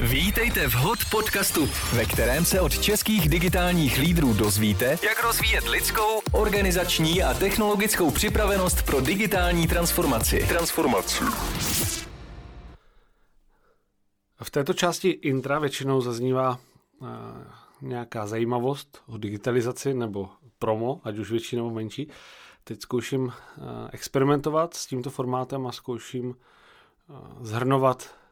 Vítejte v HOT podcastu, ve kterém se od českých digitálních lídrů dozvíte, jak rozvíjet lidskou, organizační a technologickou připravenost pro digitální transformaci. Transformaci. V této části intra většinou zaznívá uh, nějaká zajímavost o digitalizaci nebo promo, ať už větší nebo menší. Teď zkouším uh, experimentovat s tímto formátem a zkouším uh, zhrnovat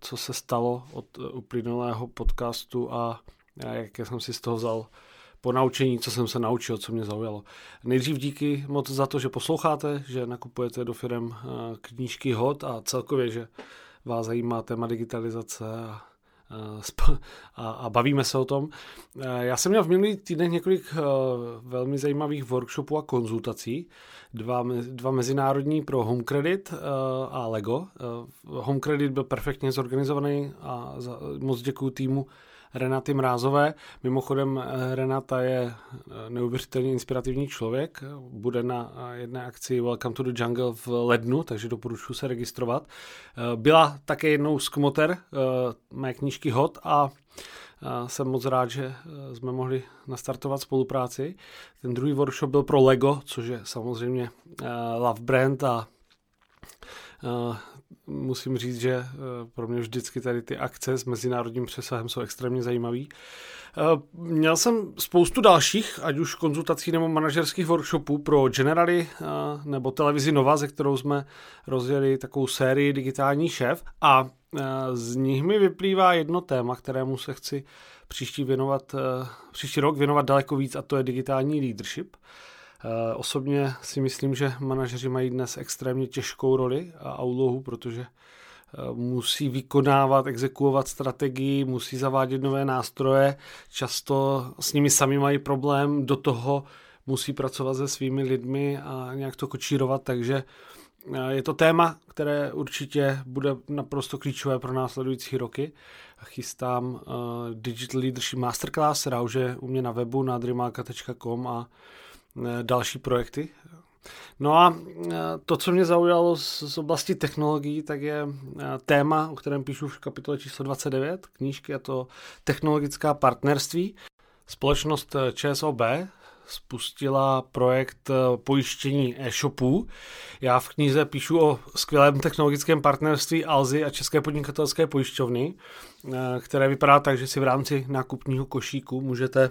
co se stalo od uplynulého podcastu a jaké jsem si z toho vzal po naučení, co jsem se naučil, co mě zaujalo. Nejdřív díky moc za to, že posloucháte, že nakupujete do firm eh, knížky HOT a celkově, že vás zajímá téma digitalizace a a, a bavíme se o tom. Já jsem měl v minulý týdnech několik eh, velmi zajímavých workshopů a konzultací. Dva, dva mezinárodní pro Home Credit eh, a Lego. Eh, Home Credit byl perfektně zorganizovaný a moc děkuji týmu Renaty Mrázové. Mimochodem Renata je neuvěřitelně inspirativní člověk. Bude na jedné akci Welcome to the Jungle v lednu, takže doporučuji se registrovat. Byla také jednou z kmoter mé knížky Hot a jsem moc rád, že jsme mohli nastartovat spolupráci. Ten druhý workshop byl pro Lego, což je samozřejmě love brand a musím říct, že eh, pro mě vždycky tady ty akce s mezinárodním přesahem jsou extrémně zajímavý. Eh, měl jsem spoustu dalších, ať už konzultací nebo manažerských workshopů pro Generali eh, nebo televizi Nova, ze kterou jsme rozjeli takovou sérii Digitální šéf a z nich mi vyplývá jedno téma, kterému se chci příští, věnovat, příští rok věnovat daleko víc a to je digitální leadership. Eh, osobně si myslím, že manažeři mají dnes extrémně těžkou roli a úlohu, protože eh, musí vykonávat, exekuovat strategii, musí zavádět nové nástroje, často s nimi sami mají problém, do toho musí pracovat se svými lidmi a nějak to kočírovat, takže eh, je to téma, které určitě bude naprosto klíčové pro následující roky. Chystám Digital Leadership Masterclass, která už je u mě na webu na dreamaka.com a další projekty. No a eh, to, co mě zaujalo z, oblasti technologií, tak je eh, téma, o kterém píšu v kapitole číslo 29 knížky, a to technologická partnerství. Společnost ČSOB spustila projekt pojištění e-shopů. Já v knize píšu o skvělém technologickém partnerství Alzy a České podnikatelské pojišťovny, které vypadá tak, že si v rámci nákupního košíku můžete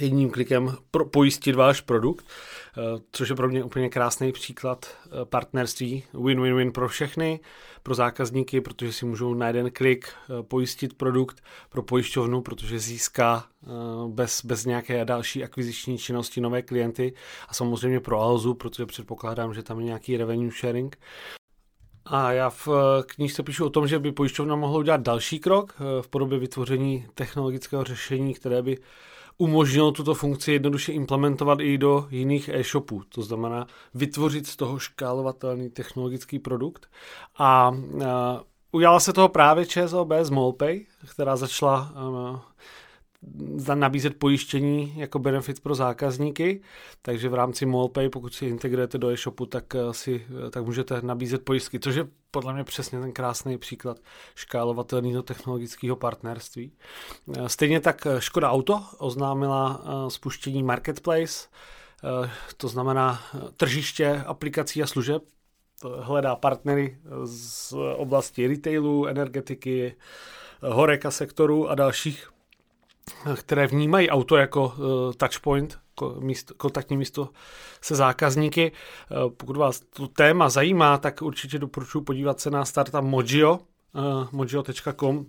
jedním klikem pro, pojistit váš produkt, eh, což je pro mě úplně krásný příklad eh, partnerství win-win-win pro všechny, pro zákazníky, protože si můžou na jeden klik eh, pojistit produkt pro pojišťovnu, protože získá bez, bez nějaké další akviziční činnosti nové klienty a samozřejmě pro Alzu, protože předpokládám, že tam je nějaký revenue sharing. A já v knižce píšu o tom, že by pojišťovna mohla udělat další krok v podobě vytvoření technologického řešení, které by umožnilo tuto funkci jednoduše implementovat i do jiných e-shopů. To znamená vytvořit z toho škálovatelný technologický produkt. A uh, udělala se toho právě ČSOB z Molpay, která začala uh, nabízet pojištění jako benefit pro zákazníky, takže v rámci MallPay, pokud si integrujete do e-shopu, tak, eh, si, eh, tak můžete nabízet pojistky, což je podle mě přesně ten krásný příklad škálovatelného technologického partnerství. Eh, stejně tak Škoda Auto oznámila spuštění Marketplace, to znamená tržiště aplikací a služeb, hledá partnery z oblasti retailu, energetiky, horeka sektoru a dalších které vnímají auto jako uh, touchpoint, kontaktní místo se zákazníky. Uh, pokud vás to téma zajímá, tak určitě doporučuji podívat se na startup Mojio, uh, mojio.com,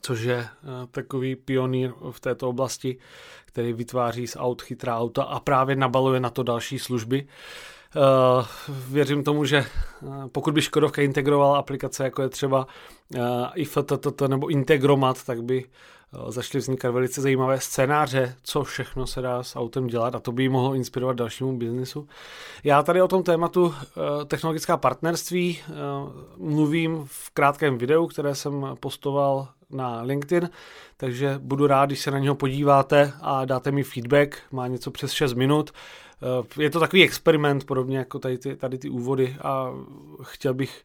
což je takový pionýr v této oblasti, který vytváří z aut chytrá auta a právě nabaluje na to další služby. Uh, věřím tomu, že uh, pokud by Škodovka integrovala aplikace, jako je třeba uh, IFTTT nebo Integromat, tak by Eh, začaly vznikat velice zajímavé scénáře, co všechno se dá s autem dělat a to by mohlo inspirovat dalšímu biznisu. Já tady o tom tématu eh, technologická partnerství eh, mluvím v krátkém videu, které jsem postoval na LinkedIn, takže budu rád, když se na něho podíváte a dáte mi feedback, má něco přes 6 minut. Je to takový experiment, podobně jako tady ty, tady ty úvody a chtěl bych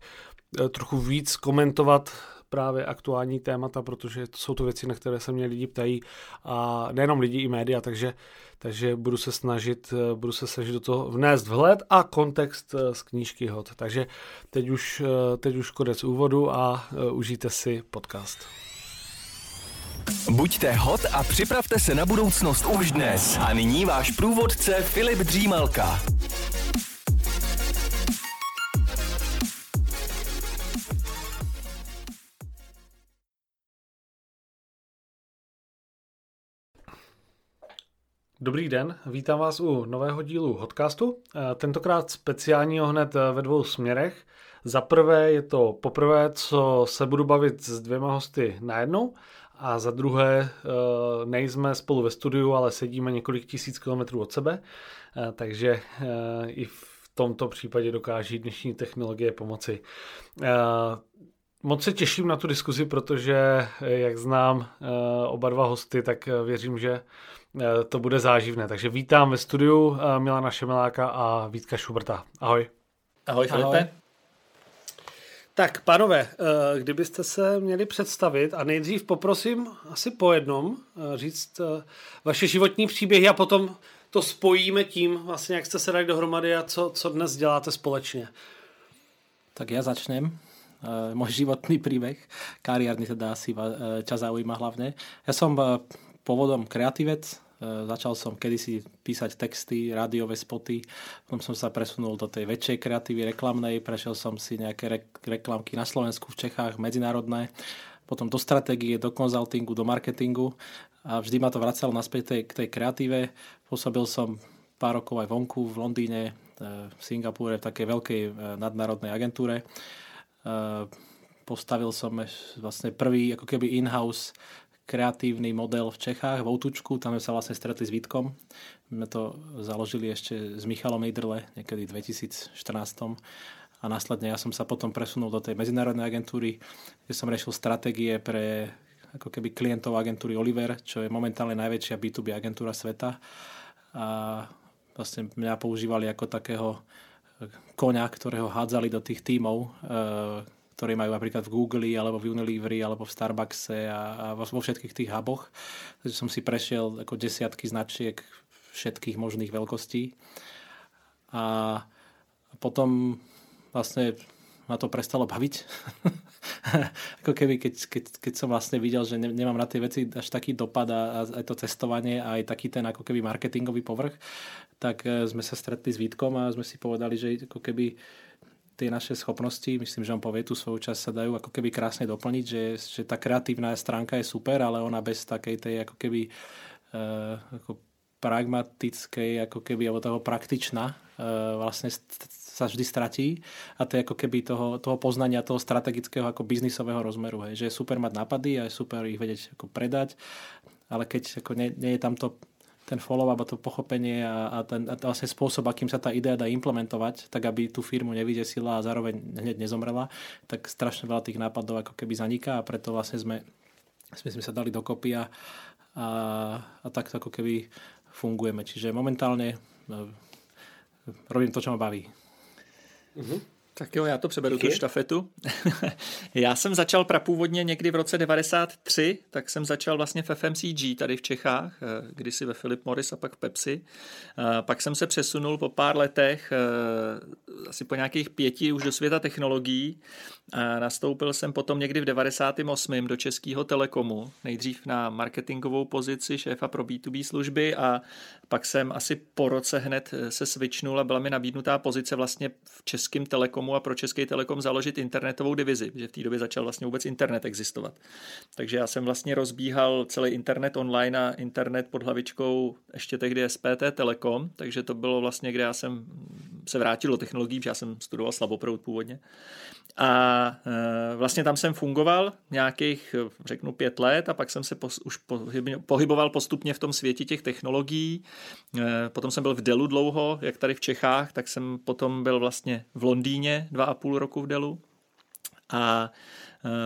trochu víc komentovat právě aktuální témata, protože to jsou to věci, na které se mě lidi ptají a nejenom lidi, i média, takže, takže budu se snažit, budu se snažit do toho vnést vhled a kontext z knížky Hot. Takže teď už, teď už konec úvodu a užijte si podcast. Buďte hot a připravte se na budoucnost už dnes. A nyní váš průvodce Filip Dřímalka. Dobrý den, vítám vás u nového dílu Hodcastu. Eh, tentokrát speciálního hned eh, ve dvou směrech. Za prvé je to poprvé, co se budu bavit s dvěma hosty najednou a za druhé eh, nejsme spolu ve studiu, ale sedíme několik tisíc kilometrů od sebe, takže i v tomto případě dokáží dnešní technologie pomoci. Moc se těším na tu diskuzi, protože jak znám oba dva hosty, tak věřím, že to bude záživné. Takže vítám ve studiu eh, Milana Šemeláka a Vítka Šuberta. Ahoj. Ahoj Filipe. Ahoj. Tak, pánové, eh, kdybyste se měli představit a nejdřív poprosím asi po jednom říct vaše životní příběhy a potom to spojíme tím, vlastně jak jste se dali dohromady a co, co dnes děláte společně. Tak já začnem. Môj životný príbeh, kariérny teda asi ťa zaujíma hlavne. Ja som pôvodom kreatívec, E, začal som kedysi písať texty, rádiové spoty, potom som sa presunul do tej väčšej kreatívy reklamnej, prešiel som si nejaké re- reklamky na Slovensku, v Čechách, medzinárodné, potom do stratégie, do konzultingu, do marketingu a vždy ma to vracalo naspäť tej, k tej kreatíve. Pôsobil som pár rokov aj vonku, v Londýne, e, v Singapúre, v takej veľkej e, nadnárodnej agentúre. Postavil som vlastne prvý ako keby in-house kreatívny model v Čechách, v Outučku, tam sme sa vlastne stretli s Vítkom. My to založili ešte s Michalom Neidrle niekedy v 2014 a následne ja som sa potom presunul do tej medzinárodnej agentúry, kde som riešil stratégie pre ako keby klientov agentúry Oliver, čo je momentálne najväčšia B2B agentúra sveta. A vlastne mňa používali ako takého koňa, ktorého hádzali do tých tímov, ktoré majú napríklad v Google, alebo v Unilevery, alebo v Starbuckse a, a vo všetkých tých huboch. Takže som si prešiel ako desiatky značiek všetkých možných veľkostí. A potom vlastne ma to prestalo baviť. ako keby, keď, keď, keď som vlastne videl, že ne, nemám na tie veci až taký dopad a, a aj to cestovanie a aj taký ten ako keby marketingový povrch, tak e, sme sa stretli s Vítkom a sme si povedali, že ako keby tie naše schopnosti, myslím, že on povie tú svoju časť, sa dajú ako keby krásne doplniť, že, že tá kreatívna stránka je super, ale ona bez takej tej ako keby uh, ako pragmatickej, ako keby, alebo toho praktičná, uh, vlastne sa vždy stratí. A to je ako keby toho, toho poznania toho strategického ako biznisového rozmeru, hej, že je super mať nápady a je super ich vedieť ako predať, ale keď ako nie, nie je tam to ten follow-up a to pochopenie a, a ten a vlastne spôsob, akým sa tá idea dá implementovať, tak aby tú firmu nevydesila a zároveň hneď nezomrela, tak strašne veľa tých nápadov ako keby zaniká a preto vlastne sme, sme, sme sa dali dokopy a, a, a tak ako keby fungujeme. Čiže momentálne no, robím to, čo ma baví. Uh-huh. Tak jo, já to přeberu, tu štafetu. já jsem začal prapůvodně někdy v roce 93, tak jsem začal vlastně v FMCG tady v Čechách, eh, kdysi ve Philip Morris a pak v Pepsi. Eh, pak jsem se přesunul po pár letech, eh, asi po nějakých pěti už do světa technologií. A nastoupil jsem potom někdy v 98. do Českého Telekomu, nejdřív na marketingovou pozici šéfa pro B2B služby a pak jsem asi po roce hned se switchnul a byla mi nabídnutá pozice vlastně v Českém Telekomu a pro Český Telekom založit internetovou divizi, že v té době začal vlastně vůbec internet existovat. Takže já jsem vlastně rozbíhal celý internet online a internet pod hlavičkou ještě tehdy SPT Telekom, takže to bylo vlastně, kde já jsem se vrátil do technologií, protože já jsem studoval slaboproud původně. A e, vlastně tam jsem fungoval nějakých, řeknu, pět let a pak jsem se pos, už pohyboval postupně v tom světě těch technologií. E, potom jsem byl v Delu dlouho, jak tady v Čechách, tak jsem potom byl vlastně v Londýně dva a půl roku v Delu. A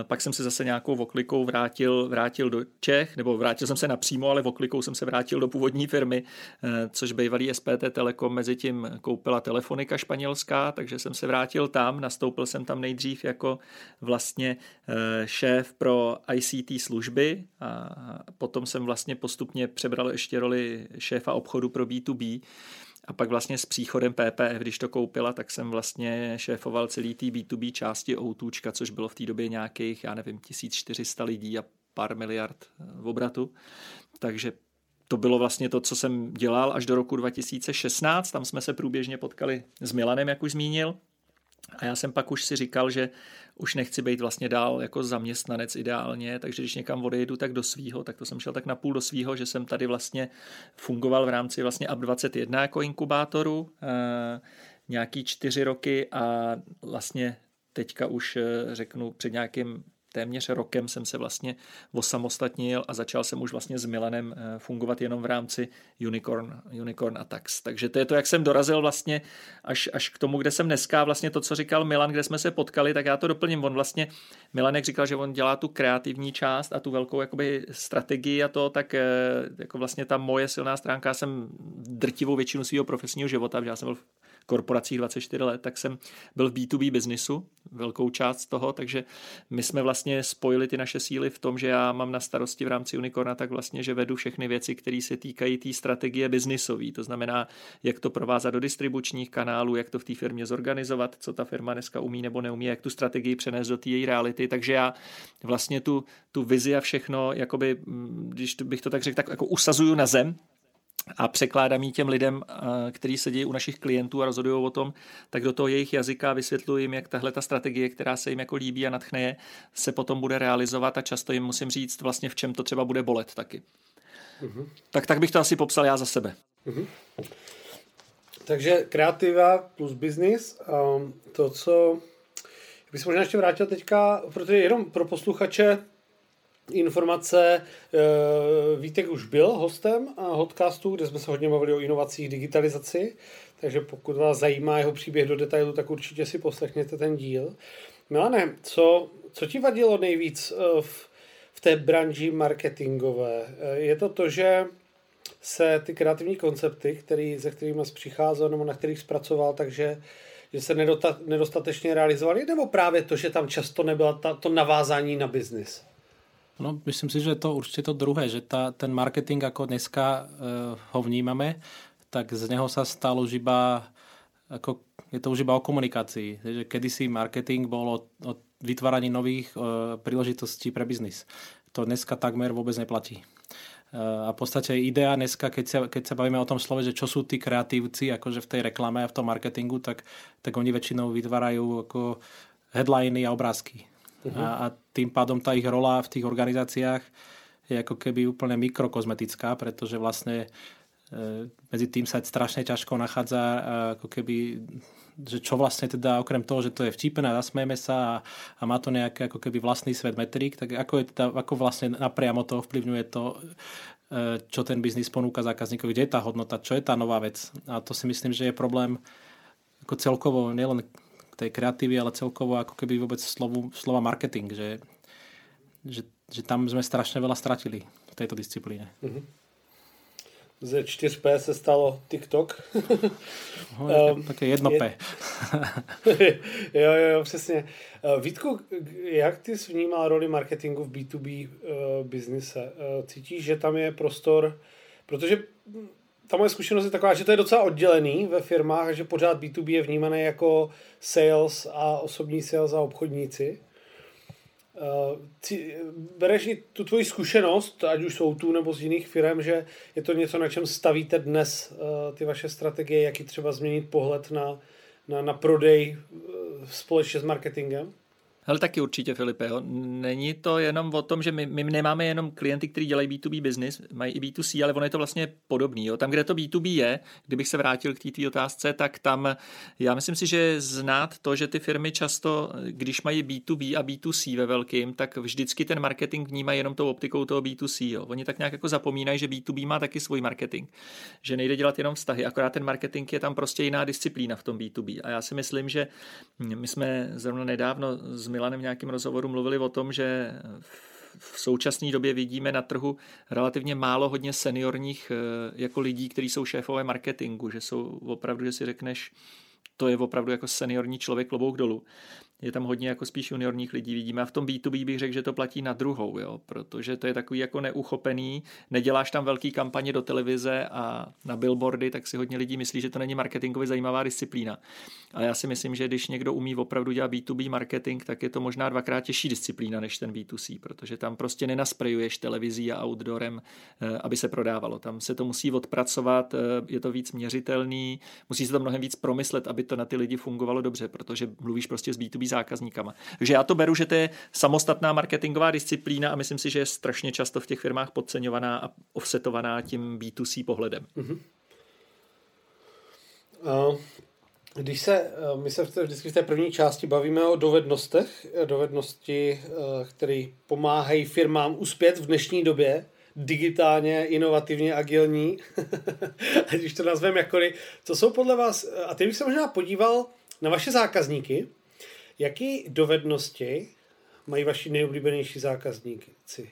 Pak jsem se zase nějakou voklikou vrátil, vrátil do Čech, nebo vrátil jsem se napřímo, ale voklikou jsem se vrátil do původní firmy, což bývalý SPT Telekom mezi tím koupila telefonika španělská, takže jsem se vrátil tam, nastoupil jsem tam nejdřív jako vlastně šéf pro ICT služby a potom jsem vlastně postupně přebral ještě roli šéfa obchodu pro B2B a pak vlastně s příchodem PPF, když to koupila, tak jsem vlastně šéfoval celý tý B2B části Outůčka, což bylo v té době nějakých, já nevím, 1400 lidí a pár miliard v obratu. Takže to bylo vlastně to, co jsem dělal až do roku 2016. Tam jsme se průběžně potkali s Milanem, jak už zmínil. A já jsem pak už si říkal, že už nechci být vlastně dál jako zaměstnanec ideálně, takže když někam odejdu, tak do svýho, tak to jsem šel tak napůl do svýho, že jsem tady vlastně fungoval v rámci vlastně AB21 jako inkubátoru e, nějaký čtyři roky a vlastně teďka už eh, řeknu před nějakým téměř rokem jsem se vlastně osamostatnil a začal jsem už vlastně s Milanem eh, fungovat jenom v rámci Unicorn, Unicorn Attacks. Takže to je to, jak jsem dorazil vlastně až, až k tomu, kde jsem dneska. Vlastně to, co říkal Milan, kde jsme se potkali, tak já to doplním. On vlastně, Milanek říkal, že on dělá tu kreativní část a tu velkou jakoby strategii a to, tak eh, jako vlastně ta moje silná stránka, jsem drtivou většinu svého profesního života, já jsem byl korporacích 24 let, tak jsem byl v B2B biznisu, velkou část toho, takže my jsme vlastně spojili ty naše síly v tom, že já mám na starosti v rámci Unicorna tak vlastně, že vedu všechny věci, které se týkají té tý strategie biznisové, to znamená, jak to provázat do distribučních kanálů, jak to v té firmě zorganizovat, co ta firma dneska umí nebo neumí, jak tu strategii přenést do té její reality, takže já vlastně tu, tu vizi a všechno, jakoby, mm, když bych to tak řekl, tak jako usazuju na zem, a překládám ji těm lidem, eh, kteří sedí u našich klientů a rozhodují o tom, tak do toho jejich jazyka vysvětluji jim, jak tahle ta strategie, která se jim jako líbí a natchne je, se potom bude realizovat a často jim musím říct vlastně v čem to třeba bude bolet taky. Uh-huh. Tak tak bych to asi popsal já za sebe. Uh-huh. Takže kreativa plus business, um, to, co bych se možná ještě vrátil teďka, protože jenom pro posluchače, informace. Eh, Vítek už byl hostem Hotcastu, kde jsme se hodně bavili o inovacích, digitalizaci, takže pokud vás zajímá jeho příběh do detailu, tak určitě si poslechněte ten díl. Milane, co, co ti vadilo nejvíc eh, v, v té branži marketingové? Eh, je to to, že se ty kreativní koncepty, který, ze kterými jsi přicházel nebo na kterých zpracoval, takže že se nedostatečně realizovali, nebo právě to, že tam často nebylo to navázání na biznis? No, myslím si, že to určite to druhé, že tá, ten marketing, ako dneska uh, ho vnímame, tak z neho sa stalo už iba, ako, je to už iba o komunikácii. Že kedysi marketing bol o, o vytváraní nových uh, príležitostí pre biznis. To dneska takmer vôbec neplatí. Uh, a v podstate idea dneska, keď sa, keď bavíme o tom slove, že čo sú tí kreatívci akože v tej reklame a v tom marketingu, tak, tak oni väčšinou vytvárajú ako headliny a obrázky. Uh-huh. A, a tým pádom tá ich rola v tých organizáciách je ako keby úplne mikrokozmetická, pretože vlastne e, medzi tým sa strašne ťažko nachádza e, ako keby že čo vlastne teda okrem toho, že to je vtipné, zasmejeme sa a, a má to nejaký ako keby vlastný svet metrik, tak ako, je teda, ako vlastne napriamo to ovplyvňuje to, e, čo ten biznis ponúka zákazníkovi, kde je tá hodnota, čo je tá nová vec. A to si myslím, že je problém ako celkovo nielen tej kreatívy, ale celkovo ako keby vôbec slovu, slova marketing, že, že, že tam sme strašne veľa stratili v tejto disciplíne. Mm-hmm. Ze 4P se stalo TikTok. No, um, také jedno P. jo, jo, přesně. Uh, Vítku, jak ty jsi vnímal roli marketingu v B2B uh, biznise? Uh, cítíš, že tam je prostor, protože ta moje zkušenost je taková, že to je docela oddělený ve firmách, že pořád B2B je vnímaný jako sales a osobní sales a obchodníci. Eh, bereš tu tvoji zkušenost, ať už jsou tu nebo z jiných firm, že je to něco, na čem stavíte dnes eh, ty vaše strategie, jaký třeba změnit pohled na, na, na prodej eh, společně s marketingem? Ale taky určitě, Filipe. Jo. Není to jenom o tom, že my, my nemáme jenom klienty, kteří dělají B2B business, mají i B2C, ale ono je to vlastně podobný. Jo. Tam, kde to B2B je, kdybych se vrátil k té otázce, tak tam já myslím si, že znát to, že ty firmy často, když mají B2B a B2C ve velkým, tak vždycky ten marketing vnímají jenom tou optikou toho B2C. Jo. Oni tak nějak jako zapomínají, že B2B má taky svůj marketing. Že nejde dělat jenom vztahy, akorát ten marketing je tam prostě jiná disciplína v tom B2B. A já si myslím, že my jsme zrovna nedávno z Milanem v nějakém rozhovoru mluvili o tom, že v současné době vidíme na trhu relativně málo hodně seniorních eh, jako lidí, kteří jsou šéfové marketingu, že jsou opravdu, že si řekneš, to je opravdu jako seniorní člověk klobouk dolů je tam hodně jako spíš juniorních lidí vidíme a v tom B2B bych řekl, že to platí na druhou, jo, protože to je takový jako neuchopený, neděláš tam velký kampaně do televize a na billboardy, tak si hodně lidí myslí, že to není marketingově zajímavá disciplína. Ale já si myslím, že když někdo umí opravdu dělat B2B marketing, tak je to možná dvakrát těžší disciplína než ten B2C, protože tam prostě nenasprejuješ televizí a outdoorem, eh, aby se prodávalo. Tam se to musí odpracovat, eh, je to víc měřitelný, musí se to mnohem víc promyslet, aby to na ty lidi fungovalo dobře, protože mluvíš prostě s B2B zákazníkama. Takže já to beru, že to je samostatná marketingová disciplína a myslím si, že je strašně často v těch firmách podceňovaná a offsetovaná tím B2C pohledem. Mm-hmm. Uh, když se, my se vždycky v té první části bavíme o dovednostech, dovednosti, které pomáhají firmám uspět v dnešní době, digitálně, inovativně, agilní, už to nazveme jakkoliv. Co jsou podle vás, a teď bych se možná podíval na vaše zákazníky, Jaký dovednosti mají vaši nejoblíbenější zákazníci?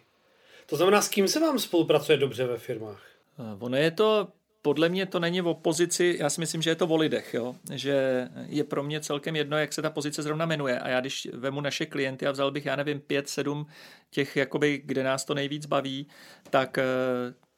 To znamená, s kým se vám spolupracuje dobře ve firmách? Eh, ono je to podle mě to není v opozici, já si myslím, že je to o lidech, jo? že je pro mě celkem jedno, jak se ta pozice zrovna jmenuje a já když vemu naše klienty a vzal bych, já nevím, pět, sedm těch, jakoby, kde nás to nejvíc baví, tak eh,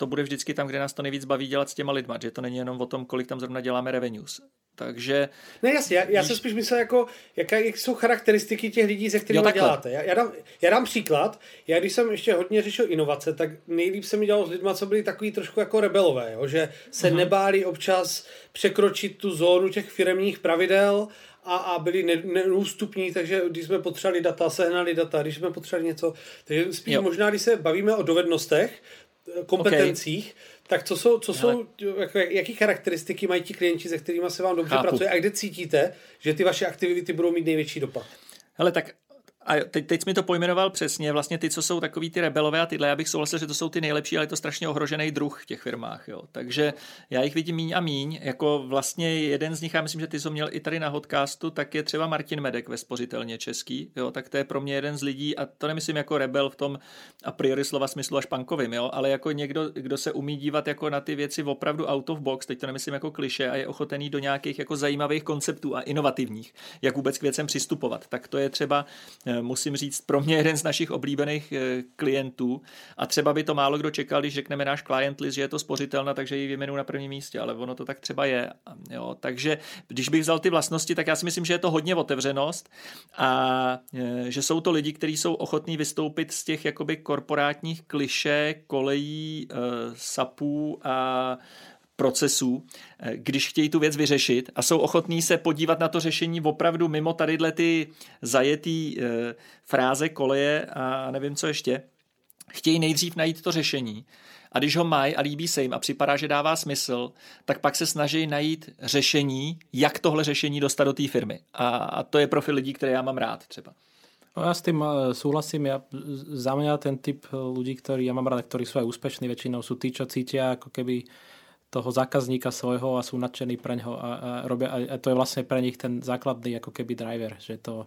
to bude vždycky tam, kde nás to nejvíc baví dělat s těma lidma, že to není jenom o tom, kolik tam zrovna děláme revenues. Takže... Ne, jasně, já, já se spíš myslel, jako, jaké jak jsou charakteristiky těch lidí, se kterými jo, děláte. Já, já, dám, já dám příklad. Já když jsem ještě hodně řešil inovace, tak nejlíp se mi dělalo s lidmi, co byli takový trošku jako rebelové, jo? že se uh-huh. nebáli občas překročit tu zónu těch firmních pravidel a, a byli ne, neústupní, takže když jsme potřebovali data, sehnali data, když jsme potřebovali něco. Takže spíš jo. možná, když se bavíme o dovednostech, kompetencích, okay tak co jsou, co jsou jako, jaký charakteristiky mají ti klienti, se kterými se vám dobře Chápu. pracuje a kde cítíte, že ty vaše aktivity budou mít největší dopad? Hele, tak a teď, teď mi to pojmenoval přesně, vlastně ty, co jsou takový ty rebelové a tyhle, já bych souhlasil, že to jsou ty nejlepší, ale je to strašně ohrožený druh v těch firmách, jo. Takže já jich vidím míň a míň, jako vlastně jeden z nich, já myslím, že ty jsi měl i tady na hodcastu, tak je třeba Martin Medek ve spořitelně český, jo, tak to je pro mě jeden z lidí, a to nemyslím jako rebel v tom a priori slova smyslu až pankovým, jo, ale jako někdo, kdo se umí dívat jako na ty věci opravdu out of box, teď to nemyslím jako kliše a je ochotený do nějakých jako zajímavých konceptů a inovativních, jak vůbec k věcem přistupovat, tak to je třeba musím říct, pro mě jeden z našich oblíbených eh, klientů a třeba by to málo kdo čekal, když řekneme náš client list, že je to spořitelná, takže ji vyjmenu na prvním místě, ale ono to tak třeba je. Jo, takže když bych vzal ty vlastnosti, tak já si myslím, že je to hodně otevřenost a eh, že jsou to lidi, kteří jsou ochotní vystoupit z těch jakoby korporátních kliše, kolejí, eh, sapů a procesů, eh, když chtějí tu věc vyřešit a jsou ochotní se podívat na to řešení opravdu mimo tadyhle ty zajetý e, fráze, koleje a nevím co ještě, chtějí nejdřív najít to řešení a když ho mají a líbí se jim a připadá, že dává smysl, tak pak se snaží najít řešení, jak tohle řešení dostat do té firmy. A, to je profil lidí, které já mám rád třeba. No ja s tým eh, súhlasím. Ja, za mňa ten typ ľudí, ktorí ja mám rád, ktorí sú aj úspešní, väčšinou sú tí, čo cítia ako keby toho zákazníka svojho a sú nadšení pre ňoho a, a, robia, a to je vlastne pre nich ten základný ako keby driver, že to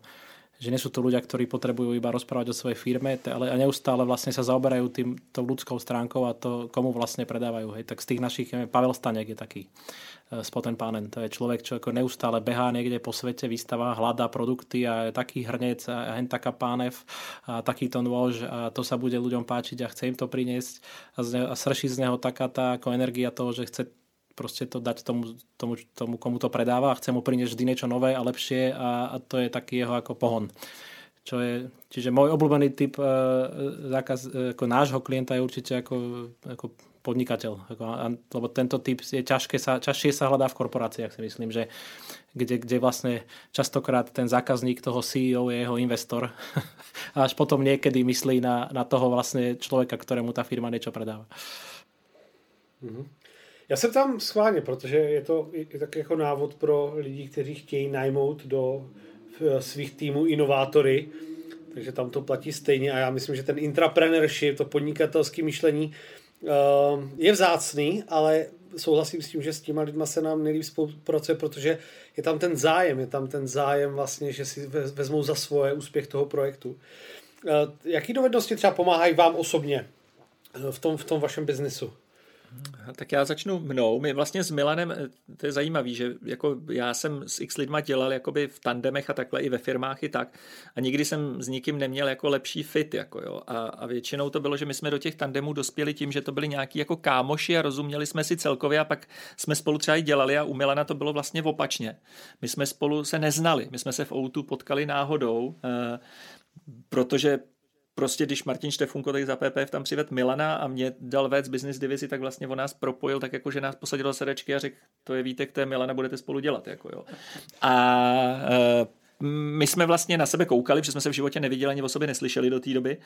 že nie sú to ľudia, ktorí potrebujú iba rozprávať o svojej firme, ale neustále vlastne sa zaoberajú tým, tou ľudskou stránkou a to, komu vlastne predávajú. Hej. Tak z tých našich, neviem, Pavel Stanek je taký uh, spoten pánen. To je človek, čo ako neustále behá niekde po svete, vystáva, hľadá produkty a je taký hrnec a hen taká pánev a takýto nôž a to sa bude ľuďom páčiť a chce im to priniesť a, z neho, a srší z neho taká tá ako energia toho, že chce proste to dať tomu, tomu, tomu komu to predáva a chce mu priniesť vždy niečo nové a lepšie a, a to je taký jeho ako pohon. Čo je, čiže môj obľúbený typ e, zákaz e, ako nášho klienta je určite ako, ako podnikateľ. Ako, a, lebo tento typ je ťažké sa, ťažšie sa hľadá v korporáciách, si myslím, že kde, kde vlastne častokrát ten zákazník toho CEO je jeho investor a až potom niekedy myslí na, na toho vlastne človeka, ktorému tá firma niečo predáva. Mm-hmm. Já se tam schválně, protože je to je tak jako návod pro lidi, kteří chtějí najmout do svých týmů inovátory, takže tam to platí stejně a já myslím, že ten intrapreneurship, to podnikatelské myšlení je vzácný, ale souhlasím s tím, že s těma lidma se nám nejlíp spolupracuje, protože je tam ten zájem, je tam ten zájem vlastně, že si vezmou za svoje úspěch toho projektu. Eh, jaký dovednosti třeba pomáhají vám osobně eh, v tom, v tom vašem biznisu? Tak já začnu mnou. My vlastně s Milanem, eh, to je zajímavé, že jako já jsem s x lidma dělal jakoby v tandemech a takhle i ve firmách i tak a nikdy jsem s nikým neměl jako lepší fit. Jako jo. A, a většinou to bylo, že my jsme do těch tandemů dospěli tím, že to byli nějaký jako kámoši a rozuměli jsme si celkově a pak jsme spolu třeba i dělali a u Milana to bylo vlastně opačně. My jsme spolu se neznali, my jsme se v Outu potkali náhodou, eh, protože prostě když Martin Štefunko tady za PPF tam přived Milana a mě dal vést business divizi, tak vlastně on nás propojil tak jako, že nás posadil do sedečky a řekl, to je Vítek, to je Milana, budete spolu dělat. Jako jo. A e, my jsme vlastně na sebe koukali, protože jsme se v životě neviděli ani o sobě neslyšeli do té doby.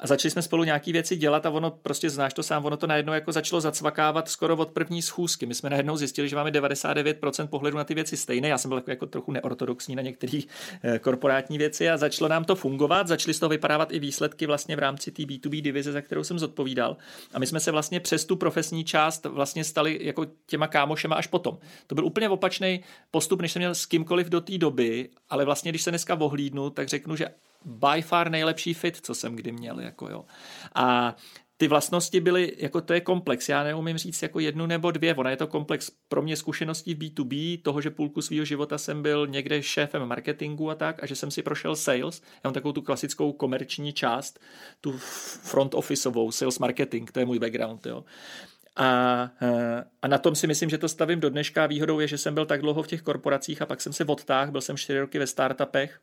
A začali jsme spolu nějaký věci dělat a ono prostě znáš to sám, ono to najednou jako začalo zacvakávat skoro od první schůzky. My jsme najednou zjistili, že máme 99% pohledu na ty věci stejné. Já jsem byl jako, jako trochu neortodoxní na některé eh, korporátní věci a začalo nám to fungovat. Začaly z toho vypadávat i výsledky vlastně v rámci té B2B divize, za kterou jsem zodpovídal. A my jsme se vlastně přes tu profesní část vlastně stali jako těma kámošema až potom. To byl úplně opačný postup, než jsem měl s kýmkoliv do té doby, ale vlastně když se dneska vohlídnu, tak řeknu, že by far nejlepší fit, co jsem kdy měl. Jako jo. A ty vlastnosti byly, jako to je komplex, já neumím říct jako jednu nebo dvě, ona je to komplex pro mě zkušeností v B2B, toho, že půlku svého života jsem byl někde šéfem marketingu a tak, a že jsem si prošel sales, já mám takovou tu klasickou komerční část, tu front officeovou, sales marketing, to je můj background, jo. A, eh, a na tom si myslím, že to stavím do dneška. Výhodou je, že jsem byl tak dlouho v těch korporacích a pak jsem se odtáhl, byl jsem čtyři roky ve startupech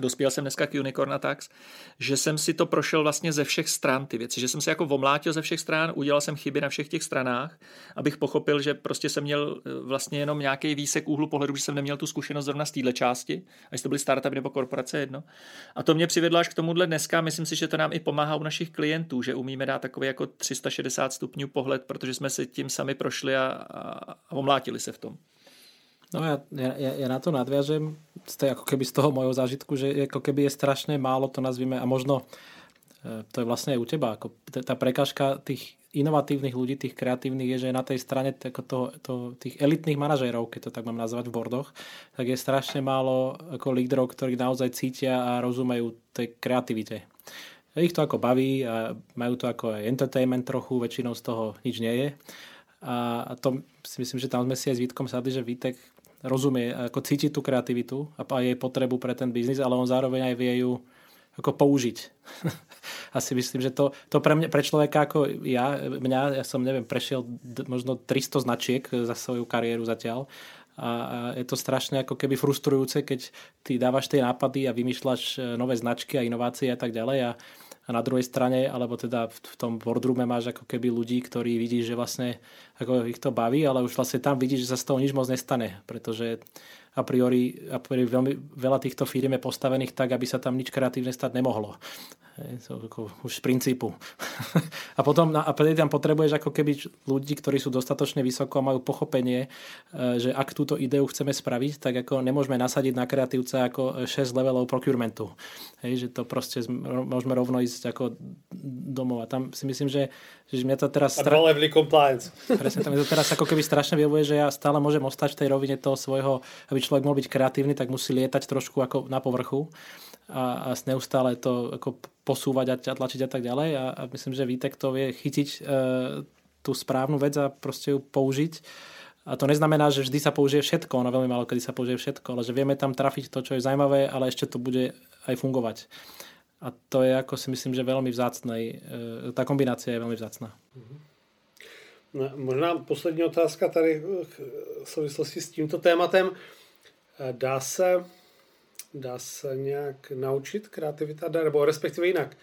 dospěl jsem dneska k Unicorn Attacks, že jsem si to prošel vlastně ze všech stran ty věci, že jsem si jako omlátil ze všech stran, udělal jsem chyby na všech těch stranách, abych pochopil, že prostě jsem měl eh, vlastně jenom nějaký výsek úhlu pohledu, že jsem neměl tu zkušenost zrovna z téhle části, až to byly startupy nebo korporace jedno. A to mě přivedlo až k tomuhle dneska, myslím si, že to nám i pomáhá u našich klientů, že umíme dát takový jako 360 stupňů pohled, protože jsme si tím sami prošli a, a, a omlátili se v tom. No ja, ja, ja na to nadviažem, z tej, ako keby z toho mojho zážitku, že ako keby je strašne málo, to nazvime, a možno e, to je vlastne aj u teba, ako tá prekážka tých inovatívnych ľudí, tých kreatívnych je, že na tej strane to, to, tých elitných manažérov, keď to tak mám nazvať v bordoch, tak je strašne málo ako lídrov, ktorí naozaj cítia a rozumejú tej kreativite. Ich to ako baví a majú to ako aj entertainment trochu, väčšinou z toho nič nie je. A to si myslím, že tam sme si aj s Vítkom sadli, že Vítek rozumie, ako cíti tú kreativitu a jej potrebu pre ten biznis, ale on zároveň aj vie ju ako použiť. Asi myslím, že to, to pre, mňa, pre človeka ako ja, mňa, ja som neviem, prešiel možno 300 značiek za svoju kariéru zatiaľ a, a je to strašne ako keby frustrujúce, keď ty dávaš tie nápady a vymýšľaš e, nové značky a inovácie a tak ďalej a a na druhej strane, alebo teda v tom boardroome máš ako keby ľudí, ktorí vidíš, že vlastne ako ich to baví, ale už vlastne tam vidíš, že sa z toho nič moc nestane, pretože a priori, a priori veľmi, veľa týchto firm je postavených tak, aby sa tam nič kreatívne stať nemohlo. To ako už z princípu. a potom a tam potrebuješ ako keby ľudí, ktorí sú dostatočne vysoko a majú pochopenie, e, že ak túto ideu chceme spraviť, tak ako nemôžeme nasadiť na kreatívca ako 6 levelov procurementu. Hej, že to proste môžeme rovno ísť ako domov. A tam si myslím, že, že mňa to teraz... A stra... compliance. Presne, tam to teraz ako keby strašne vyhovuje, že ja stále môžem ostať v tej rovine toho svojho, aby človek mohol byť kreatívny, tak musí lietať trošku ako na povrchu a, a neustále to ako posúvať a tlačiť a tak ďalej a, a myslím, že Vítek to vie chytiť e, tú správnu vec a proste ju použiť. A to neznamená, že vždy sa použije všetko, ono veľmi málo kedy sa použije všetko, ale že vieme tam trafiť to, čo je zaujímavé, ale ešte to bude aj fungovať. A to je, ako si myslím, že veľmi vzácnej, e, tá kombinácia je veľmi vzácná. No, možná poslední otázka tady v souvislosti s tímto tématem. Dá se dá se nějak naučit kreativita, nebo respektive jinak.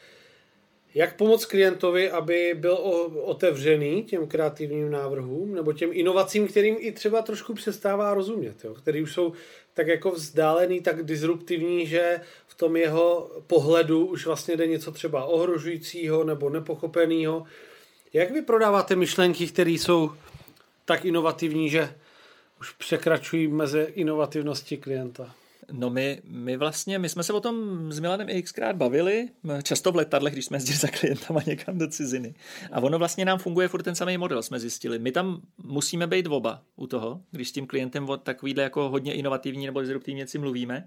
Jak pomoct klientovi, aby byl otevřený těm kreativním návrhům nebo těm inovacím, kterým i třeba trošku přestává rozumět, jo? který už jsou tak jako vzdálený, tak disruptivní, že v tom jeho pohledu už vlastně jde něco třeba ohrožujícího nebo nepochopeného. Jak vy prodáváte myšlenky, které jsou tak inovativní, že už překračují mezi inovativnosti klienta? No my, my vlastně, my jsme se o tom s Milanem i xkrát bavili, často v letadlech, když jsme jezdili za klientama někam do ciziny. A ono vlastně nám funguje furt ten samý model, jsme zjistili. My tam musíme být oba u toho, když s tím klientem o takovýhle jako hodně inovativní nebo disruptivní věci mluvíme,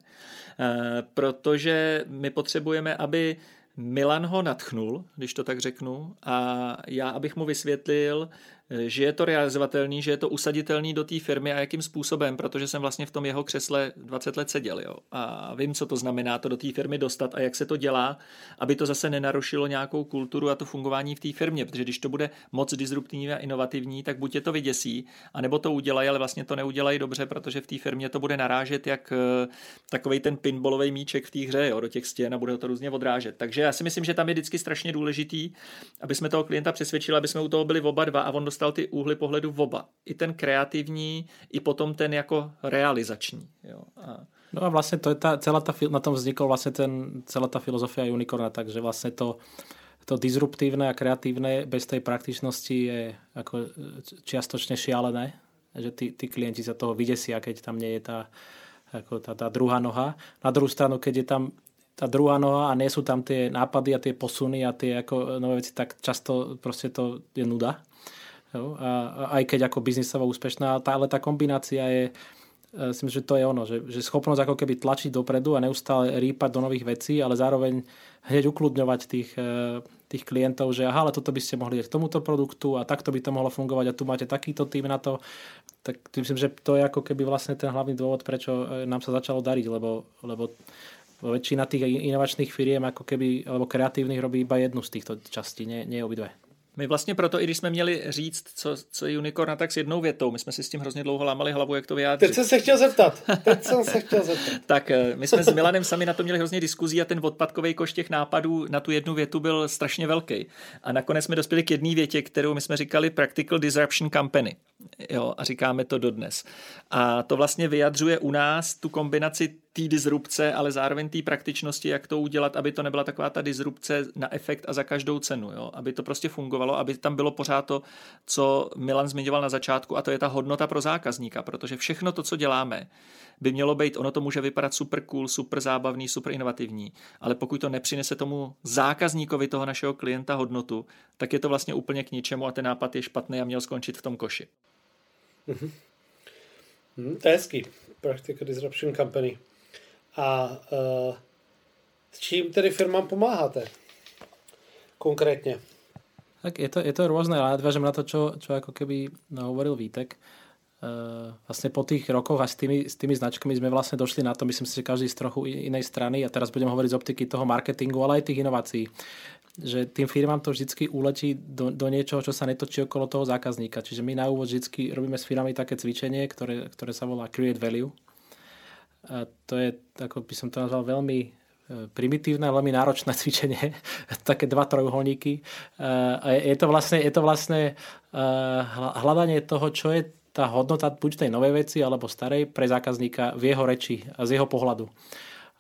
eh, protože my potřebujeme, aby Milan ho natchnul, když to tak řeknu, a já, abych mu vysvětlil, že je to realizovatelný, že je to usaditelný do té firmy a jakým způsobem, protože jsem vlastně v tom jeho křesle 20 let seděl jo, a vím, co to znamená to do té firmy dostat a jak se to dělá, aby to zase nenarušilo nějakou kulturu a to fungování v té firmě, protože když to bude moc disruptivní a inovativní, tak buď je to vyděsí, anebo to udělají, ale vlastně to neudělají dobře, protože v té firmě to bude narážet jak eh, takový ten pinballový míček v té hře jo, do těch stěn a bude to různě odrážet. Takže já si myslím, že tam je vždycky strašně důležitý, aby jsme toho klienta přesvědčili, aby jsme u toho byli oba dva a on dostal ty úhly pohledu v oba. I ten kreativní, i potom ten jako realizační. Jo. A... No a vlastně to je ta, celá ta, na tom vznikol vlastně ten, celá ta filozofia Unicorna, takže vlastně to, to disruptívne a kreatívne bez tej praktičnosti je ako čiastočne šialené, že tí, tí klienti sa toho vydesia, keď tam nie je tá, ako tá, tá druhá noha. Na druhú stranu, keď je tam tá druhá noha a nie sú tam tie nápady a tie posuny a tie ako nové veci, tak často proste to je nuda. Jo? A, a aj keď ako biznisovo úspešná, tá, ale tá kombinácia je, e, si myslím, že to je ono, že, že schopnosť ako keby tlačiť dopredu a neustále rýpať do nových vecí, ale zároveň hneď ukludňovať tých, e, tých klientov, že aha, ale toto by ste mohli k tomuto produktu a takto by to mohlo fungovať a tu máte takýto tým na to, tak myslím, že to je ako keby vlastne ten hlavný dôvod, prečo e, nám sa začalo dariť, lebo, lebo väčšina tých inovačných firiem ako keby, alebo kreatívnych robí iba jednu z týchto častí, nie, nie obidve. My vlastně proto, i když jsme měli říct, co, co je Unicorn, tak s jednou větou, my jsme si s tím hrozně dlouho lámali hlavu, jak to vyjádřit. Teď jsem se chtěl zeptat. Teď jsem se chtěl zeptat. tak eh, my jsme s Milanem sami na to měli hrozně diskuzí a ten odpadkový koš těch nápadů na tu jednu větu byl strašně velký. A nakonec jsme dospěli k jedné větě, kterou my jsme říkali Practical Disruption Company. Jo, a říkáme to dodnes. A to vlastně vyjadřuje u nás tu kombinaci té disrupce, ale zároveň té praktičnosti, jak to udělat, aby to nebyla taková ta disrupce na efekt a za každou cenu. Jo? Aby to prostě fungovalo, aby tam bylo pořád to, co Milan zmiňoval na začátku, a to je ta hodnota pro zákazníka, protože všechno to, co děláme, by mělo být, ono to může vypadat super cool, super zábavný, super inovativní, ale pokud to nepřinese tomu zákazníkovi toho našeho klienta hodnotu, tak je to vlastně úplně k ničemu a ten nápad je špatný a měl skončit v tom koši. Mm-hmm. Mm, to je hezký. Practical Disruption Company. A uh, s čím tedy firmám pomáháte? Konkrétně. Tak je to, je to rôzne, ale nadviažem na to, čo, čo ako keby hovoril Vítek. Uh, vlastne po tých rokoch a s tými, s tými značkami sme vlastne došli na to, myslím si, že každý z trochu inej strany a teraz budem hovoriť z optiky toho marketingu, ale aj tých inovácií že tým firmám to vždycky uletí do, do niečoho, čo sa netočí okolo toho zákazníka. Čiže my na úvod vždycky robíme s firmami také cvičenie, ktoré, ktoré sa volá Create Value. A to je, ako by som to nazval, veľmi e, primitívne, veľmi náročné cvičenie, také dva trojuholníky. E, a je to vlastne, je to vlastne e, hľadanie toho, čo je tá hodnota buď tej novej veci alebo starej pre zákazníka v jeho reči a z jeho pohľadu.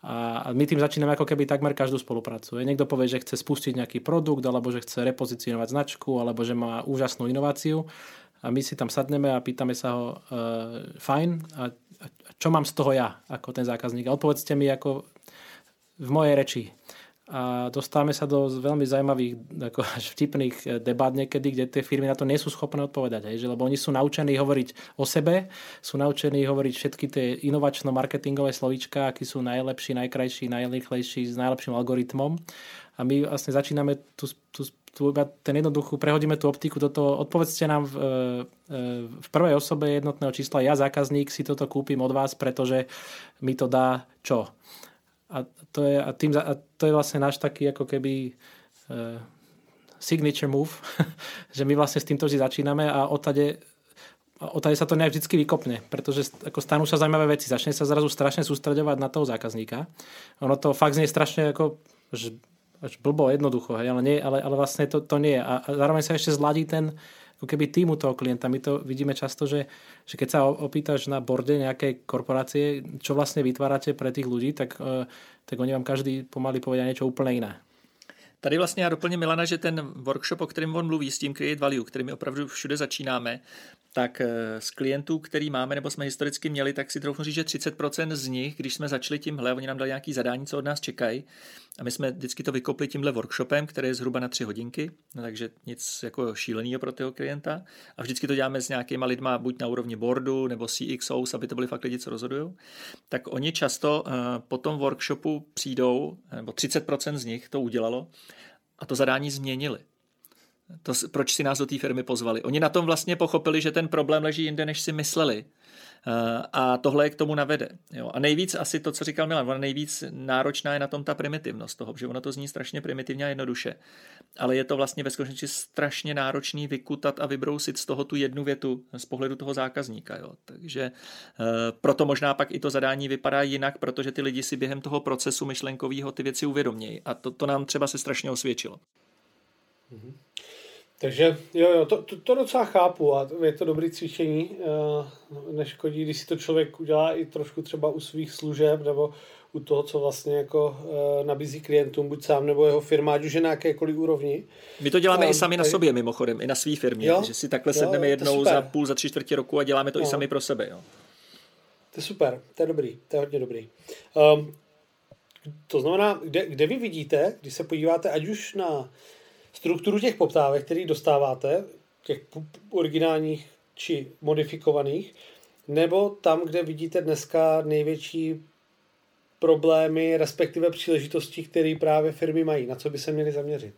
A my tým začíname ako keby takmer každú spoluprácu. Niekto povie, že chce spustiť nejaký produkt, alebo že chce repozicionovať značku, alebo že má úžasnú inováciu. A my si tam sadneme a pýtame sa ho, uh, fajn, a čo mám z toho ja, ako ten zákazník. A odpovedzte mi ako v mojej reči. A dostávame sa do veľmi zaujímavých, ako až vtipných eh, debát niekedy, kde tie firmy na to nie sú schopné odpovedať. Hej, že, lebo oni sú naučení hovoriť o sebe, sú naučení hovoriť všetky tie inovačno-marketingové slovíčka, akí sú najlepší, najkrajší, najrýchlejší, s najlepším algoritmom. A my vlastne začíname tú, tú tu ten jednoduchú, prehodíme tú optiku do toho, odpovedzte nám v, e, v prvej osobe jednotného čísla, ja zákazník si toto kúpim od vás, pretože mi to dá čo? A to je, a tým, a to je vlastne náš taký ako keby uh, signature move, že my vlastne s týmto vždy začíname a odtade odtade sa to nejak vždy vykopne, pretože ako stanú sa zaujímavé veci. Začne sa zrazu strašne sústredovať na toho zákazníka. Ono to fakt znie strašne ako až blbo, jednoducho, hej, ale, nie, ale, ale vlastne to, to nie je. A, a zároveň sa ešte zladí ten ako keby týmu toho klienta. My to vidíme často, že, že keď sa opýtaš na borde nejakej korporácie, čo vlastne vytvárate pre tých ľudí, tak, e, tak oni vám každý pomaly povedia niečo úplne iné. Tady vlastně já doplním Milana, že ten workshop, o kterém on mluví, s tím Create Value, kterým opravdu všude začínáme, tak eh, z klientů, který máme nebo jsme historicky měli, tak si trochu říct, že 30% z nich, když jsme začali tímhle, oni nám dali nějaký zadání, co od nás čekají, a my jsme vždycky to vykopli tímhle workshopem, který je zhruba na tři hodinky, no, takže nic jako šíleného pro toho klienta. A vždycky to děláme s nějakýma lidma, buď na úrovni boardu nebo CXOs, aby to byly fakt lidi, co rozhodují. Tak oni často uh, po tom workshopu přijdou, nebo 30% z nich to udělalo, a to zadání změnili. To, proč si nás do té firmy pozvali. Oni na tom vlastně pochopili, že ten problém leží jinde, než si mysleli. Eh, a tohle je k tomu navede. Jo. A nejvíc asi to, co říkal Milan, ona nejvíc náročná je na tom ta primitivnost toho, že ono to zní strašně primitivně a jednoduše. Ale je to vlastně ve skutečnosti strašně náročný vykutat a vybrousit z toho tu jednu větu z pohledu toho zákazníka. Jo. Takže e, proto možná pak i to zadání vypadá jinak, protože ty lidi si během toho procesu myšlenkového ty věci uvědomějí. A to, to nám třeba se strašně osvědčilo. Mm-hmm. Takže jo, jo, to, to, to docela chápu a je to dobré cvičení. Eh, neškodí, když si to člověk udělá i trošku třeba u svých služeb nebo u toho, co vlastně jako eh, nabízí klientům, buď sám nebo jeho firma, ať už je na jakékoliv úrovni. My to děláme um, i sami na tady... sobě mimochodem, i na své firmě, jo? že si takhle jo, sedneme jednou za půl, za tři čtvrtě roku a děláme to no. i sami pro sebe. Jo? To je super, to je dobrý, to je hodně dobrý. Um, to znamená, kde, kde vy vidíte, když se podíváte ať už na strukturu těch poptávek, který dostáváte, těch originálních či modifikovaných, nebo tam, kde vidíte dneska největší problémy, respektive příležitosti, které právě firmy mají, na co by se měly zaměřit.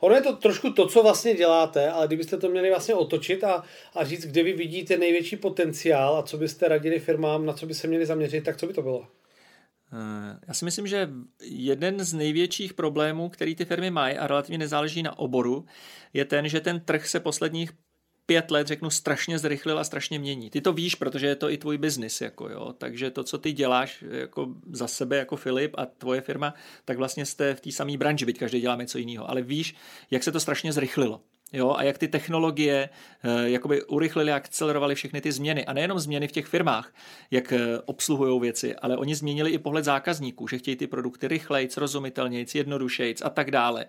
Ono je to trošku to, co vlastně děláte, ale kdybyste to měli vlastně otočit a, a říct, kde vy vidíte největší potenciál a co byste radili firmám, na co by se měli zaměřit, tak co by to bylo? Eh, já si myslím, že jeden z největších problémů, který ty firmy mají a relativně nezáleží na oboru, je ten, že ten trh se posledních pět let, řeknu, strašně zrychlil a strašně mění. Ty to víš, protože je to i tvůj biznis, jako jo. Takže to, co ty děláš jako za sebe, jako Filip a tvoje firma, tak vlastně jste v té samé branži, byť každý dělá něco jiného. Ale víš, jak se to strašně zrychlilo. Jo, a jak ty technologie eh, jakoby urychlily a akcelerovaly všechny ty změny. A nejenom změny v těch firmách, jak eh, obsluhují věci, ale oni změnili i pohled zákazníků, že chtějí ty produkty rychleji, rozumitelněji, jednodušeji a tak dále.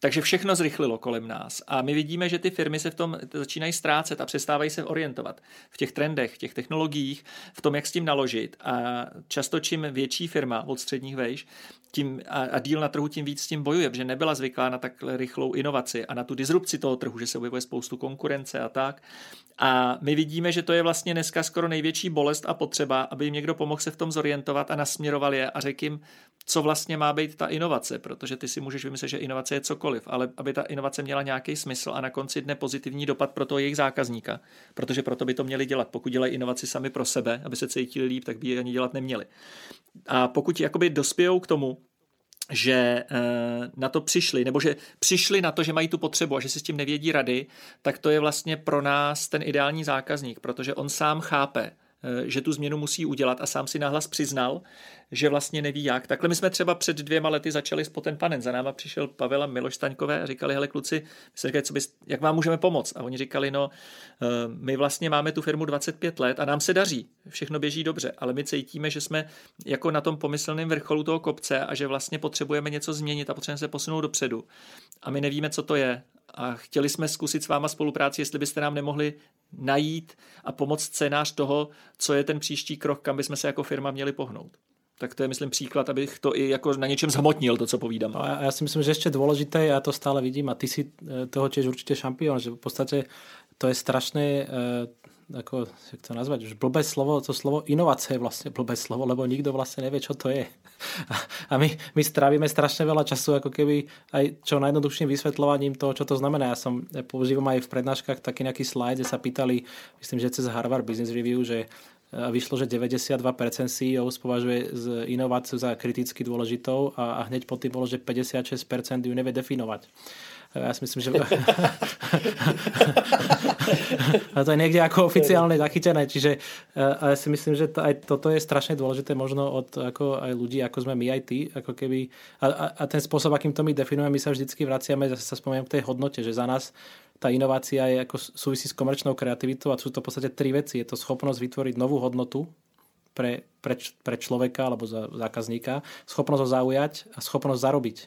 Takže všechno zrychlilo kolem nás. A my vidíme, že ty firmy se v tom začínají ztrácet a přestávají se orientovat v těch trendech, v těch technologiích, v tom, jak s tím naložit. A často čím větší firma od středních vejš, tím a, a díl na trhu tím víc s tím bojuje, protože nebyla zvyklá na takhle rychlou inovaci a na tu disrupci toho trhu, že se objevuje spoustu konkurence a tak. A my vidíme, že to je vlastně dneska skoro největší bolest a potřeba, aby jim někdo pomohl se v tom zorientovat a nasměroval je a řekl jim, co vlastně má být ta inovace, protože ty si můžeš vymyslet, že inovace je cokoliv, ale aby ta inovace měla nějaký smysl a na konci dne pozitivní dopad pro toho jejich zákazníka, protože proto by to měli dělat. Pokud dělají inovaci sami pro sebe, aby se cítili líp, tak by je ani dělat neměli. A pokud jakoby dospějou k tomu, že eh, na to přišli, nebo že přišli na to, že mají tu potřebu a že si s tím nevědí rady, tak to je vlastně pro nás ten ideální zákazník, protože on sám chápe, že tu změnu musí udělat a sám si nahlas přiznal, že vlastně neví jak. Takhle my jsme třeba před dvěma lety začali s Poten Panen. Za náma přišel Pavel a Miloš Staňkové a říkali, hele kluci, my jsme říkali, co bys, jak vám můžeme pomoct? A oni říkali, no, eh, my vlastně máme tu firmu 25 let a nám se daří, všechno běží dobře, ale my cítíme, že jsme jako na tom pomyslném vrcholu toho kopce a že vlastně potřebujeme něco změnit a potřebujeme se posunout dopředu. A my nevíme, co to je. A chtěli jsme zkusit s váma spolupráci, jestli byste nám nemohli najít a pomoct scénář toho, co je ten příští krok, kam bychom se jako firma měli pohnout. Tak to je, myslím, příklad, abych to i jako na něčem zhmotnil, to, co povídám. No, já si myslím, že ještě důležité, já to stále vidím a ty si eh, toho těž určitě šampion, že v podstatě to je strašné jako, jak to nazvať, už blbé slovo, to slovo inovace je vlastně blbé slovo, lebo nikdo vlastně neví, čo to je. A my, my strávíme strašně veľa času, jako keby aj čo najjednoduchším vysvetľovaním toho, čo to znamená. Já jsem ja používam aj v prednáškach taký nejaký slide, kde sa pýtali, myslím, že cez Harvard Business Review, že vyšlo, že 92% CEO považuje inováciu za kriticky dôležitou a, a hneď po tým bolo, že 56% ju nevie definovať. Já si myslím, že a to je někde jako oficiálne zachytené, čiže a já si myslím, že to, aj toto je strašně důležité možno od jako aj ľudí, jako jsme my aj ty, jako keby, a, a, a ten způsob, akým to my definujeme, my sa vždycky vraciame, zase sa spomínam k tej hodnote, že za nás tá inovácia je ako súvisí s komerčnou kreativitou a sú to v podstate tri veci. Je to schopnosť vytvoriť novú hodnotu pre, pre, pre človeka alebo za zákazníka, schopnosť ho zaujať a schopnosť zarobiť.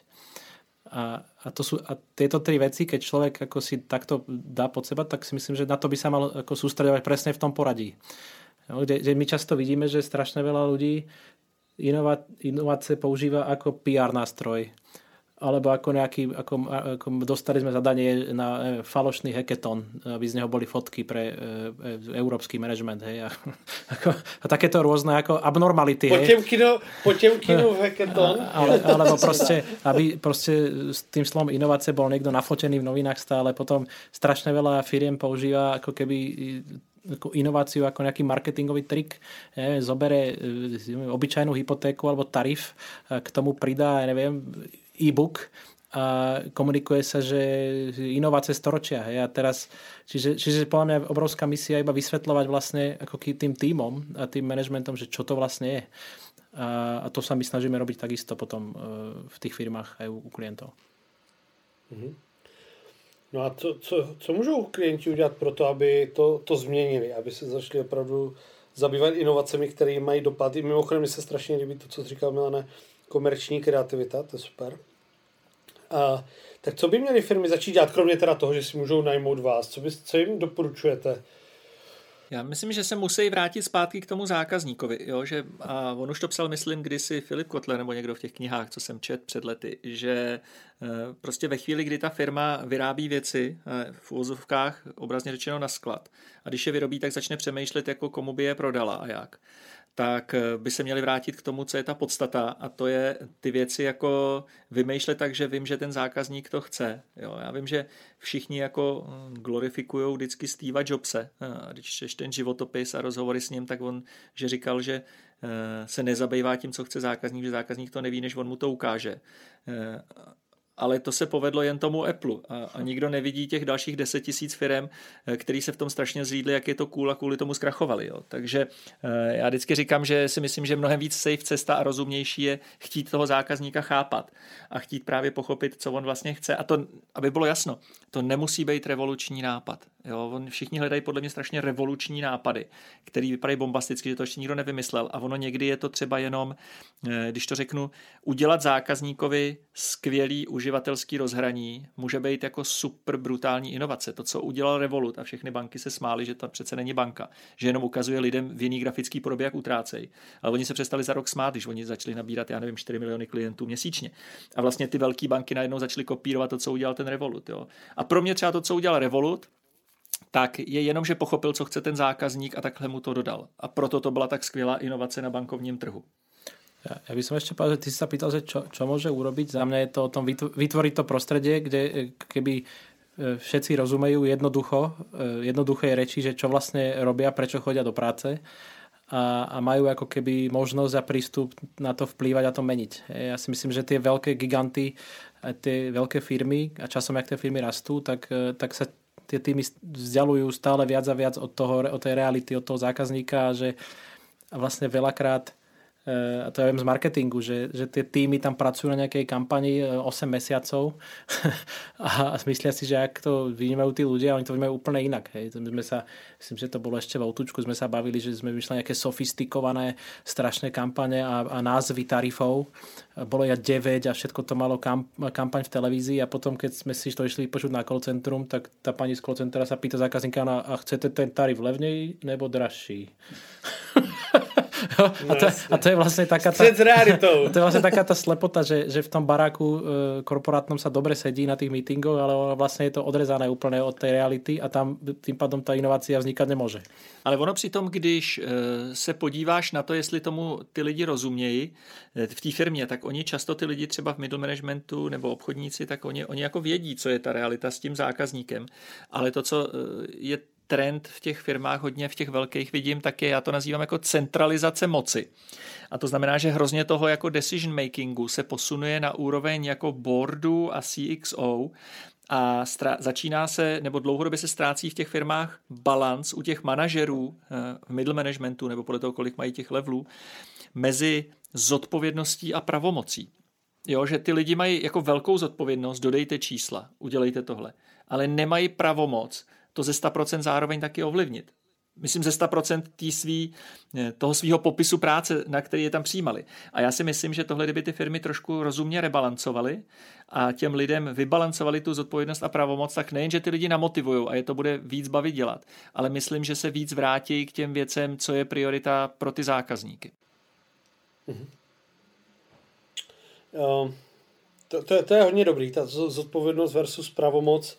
A, a, to sú, a tieto tri veci, keď človek ako si takto dá pod seba, tak si myslím, že na to by sa mal ako sústredovať presne v tom poradí. No, kde, kde my často vidíme, že strašne veľa ľudí inovácie používa ako PR nástroj alebo ako nejaký, ako, ako dostali sme zadanie na e, falošný hackathon, aby z neho boli fotky pre e, e, európsky management, hej, a, ako, a takéto rôzne ako abnormality, hej. Potemkino hackathon. Ale, alebo proste, aby proste s tým slovom inovácie bol niekto nafotený v novinách stále, potom strašne veľa firiem používa ako keby ako inováciu ako nejaký marketingový trik. Neviem, zobere e, obyčajnú hypotéku alebo tarif, k tomu pridá, ja neviem, e-book a komunikuje sa, že inovácie storočia. Hej, a teraz, čiže, čiže podľa mňa je obrovská misia iba vysvetľovať vlastne ako tým týmom a tým manažmentom, že čo to vlastne je. A, a to sa my snažíme robiť takisto potom e, v tých firmách aj u, u klientov. Mm-hmm. No a co, co, co můžou klienti udělat pro to, aby to, to změnili, aby se začali opravdu zabývat inovacemi, které mají dopady. Mimochodem mi se strašně líbí to, co říkal Milane, komerční kreativita, to je super. A, tak co by měly firmy začít dělat, kromě teda toho, že si můžou najmout vás? Co, by, co jim doporučujete? Já myslím, že se musí vrátit zpátky k tomu zákazníkovi, jo? Že, a on už to psal, myslím, kdysi Filip Kotler nebo někdo v těch knihách, co jsem čet před lety, že eh, prostě ve chvíli, kdy ta firma vyrábí věci eh, v úvozovkách, obrazně řečeno na sklad, a když je vyrobí, tak začne přemýšlet, jako komu by je prodala a jak tak eh, by se měli vrátit k tomu, co je ta podstata a to je ty věci jako vymýšlet tak, že vím, že ten zákazník to chce. Jo, já vím, že všichni jako hm, glorifikují vždycky Steva Jobse. A když čteš ten životopis a rozhovory s ním, tak on, že říkal, že eh, se nezabývá tím, co chce zákazník, že zákazník to neví, než on mu to ukáže. Ale to se povedlo jen tomu Apple a, a nikdo nevidí těch dalších 10 tisíc firm, eh, který se v tom strašně zřídli, jak je to cool a kvůli tomu zkrachovali. Jo. Takže eh, já vždycky říkám, že si myslím, že mnohem víc safe cesta a rozumnější je chtít toho zákazníka chápat a chtít právě pochopit, co on vlastně chce. A to, aby bylo jasno, to nemusí být revoluční nápad. Jo, on, všichni hledají podle mě strašně revoluční nápady, který vypadají bombasticky, že to ještě nikdo nevymyslel. A ono někdy je to třeba jenom, eh, když to řeknu, udělat zákazníkovi skvělý uživatelský rozhraní může být jako super brutální inovace. To, co udělal Revolut a všechny banky se smály, že to přece není banka, že jenom ukazuje lidem v jiný grafický podobě, jak utrácejí. Ale oni se přestali za rok smát, když oni začali nabírat, já nevím, 4 miliony klientů měsíčně. A vlastně ty velké banky najednou začaly kopírovat to, co udělal ten Revolut. Jo. A pro mě třeba to, co udělal Revolut, tak je jenom, že pochopil, co chce ten zákazník a takhle mu to dodal. A proto to byla tak skvělá inovace na bankovním trhu. Ja, ja by som ešte povedal, že ty si sa pýtal, že čo, čo môže urobiť. Za mňa je to o tom vytvoriť to prostredie, kde e, keby e, všetci rozumejú jednoducho, e, jednoduché reči, že čo vlastne robia, prečo chodia do práce a, a majú ako keby možnosť a prístup na to vplývať a to meniť. Ja si myslím, že tie veľké giganty, tie veľké firmy a časom, jak tie firmy rastú, tak, tak sa tie týmy vzdialujú stále viac a viac od, toho, od tej reality, od toho zákazníka že vlastne veľakrát a to ja viem z marketingu, že, že tie týmy tam pracujú na nejakej kampani 8 e, mesiacov a myslia si, že ak to vnímajú tí ľudia, oni to vnímajú úplne inak. Hej. My sme sa, myslím, že to bolo ešte v Outučku, sme sa bavili, že sme vyšli nejaké sofistikované strašné kampane a, a názvy tarifov. Bolo ja 9 a všetko to malo kamp, kampaň v televízii a potom, keď sme si to išli počuť na call centrum, tak tá pani z call centra sa pýta zákazníka, a chcete ten tarif levnej nebo dražší? a, to, a to je vlastne taká tá, to je vlastne taká tá slepota, že, že v tom baráku e, korporátnom sa dobre sedí na tých meetingoch, ale vlastne je to odrezané úplne od tej reality a tam tým pádom ta inovácia vznikat nemůže. Ale ono přitom, když e, se podíváš na to, jestli tomu ty lidi rozumějí e, v té firmě, tak oni často ty lidi třeba v middle managementu nebo obchodníci, tak oni, oni jako vědí, co je ta realita s tím zákazníkem. Ale to, co je trend v těch firmách hodně v těch velkých vidím, tak je, já to nazývám jako centralizace moci. A to znamená, že hrozně toho jako decision makingu se posunuje na úroveň jako boardu a CXO a stra- začíná se, nebo dlouhodobě se ztrácí v těch firmách balans u těch manažerů eh, v middle managementu, nebo podle toho, kolik mají těch levelů, mezi zodpovědností a pravomocí. Jo, že ty lidi mají jako velkou zodpovědnost, dodejte čísla, udělejte tohle, ale nemají pravomoc to ze 100% zároveň taky ovlivnit. myslím ze 100% tý svý, eh, toho svého popisu práce, na který je tam přijímali. A já si myslím, že tohle, kdyby ty firmy trošku rozumně rebalancovaly a těm lidem vybalancovali tu zodpovědnost a pravomoc, tak nejen, že ty lidi namotivují a je to bude víc bavit dělat, ale myslím, že se víc vrátí k těm věcem, co je priorita pro ty zákazníky. Mm-hmm. Um, to, to, je, to je hodně dobrý, ta zodpovědnost versus pravomoc to,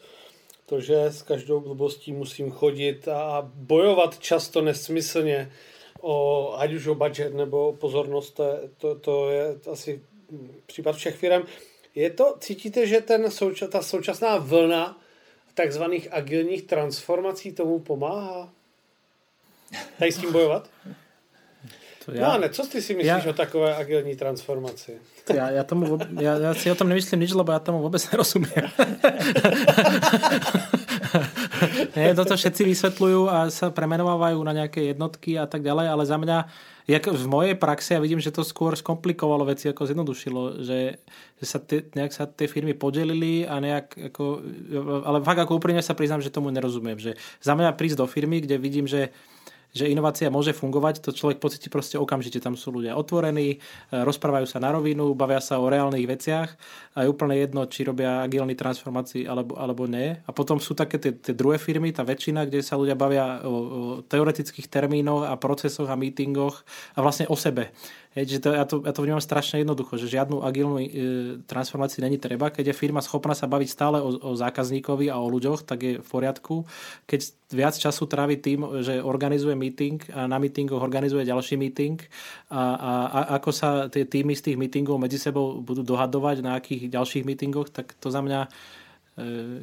že s každou blbostí musím chodit a bojovat často nesmyslně, o, ať už o budget nebo o pozornost, to, to je asi případ všech firm. Je to, cítíte, že ten souča, ta současná vlna takzvaných agilních transformací tomu pomáhá? Tady s tím bojovat? To já, no a ne, co ty si myslíš já, o takové agilní transformaci? Já, já, tomu, já, já si o tom nemyslím nič, lebo já tomu vůbec nerozumím. ne, toto všetci vysvetľujú a sa premenovávajú na nějaké jednotky a tak ďalej, ale za mňa jak v mojej praxi ja vidím, že to skôr skomplikovalo veci, ako zjednodušilo, že, že sa ty, nejak sa tie firmy podelili a nejak ako, ale fakt ako úprimne sa priznám, že tomu nerozumiem, že za mňa prísť do firmy, kde vidím, že že inovácia môže fungovať, to človek pocíti proste okamžite. Tam sú ľudia otvorení, e, rozprávajú sa na rovinu, bavia sa o reálnych veciach a je úplne jedno, či robia agilní transformácii alebo, alebo nie. A potom sú také tie druhé firmy, tá väčšina, kde sa ľudia bavia o, o teoretických termínoch a procesoch a meetingoch a vlastne o sebe. Hej, že to, ja, to, ja to vnímam strašne jednoducho, že žiadnu agilnú e, transformáciu není treba. Keď je firma schopná sa baviť stále o, o zákazníkovi a o ľuďoch, tak je v poriadku. Keď viac času trávi tým, že organizuje meeting a na meetingoch organizuje ďalší meeting a, a, a ako sa tie týmy z tých meetingov medzi sebou budú dohadovať na akých ďalších meetingoch, tak to za mňa e,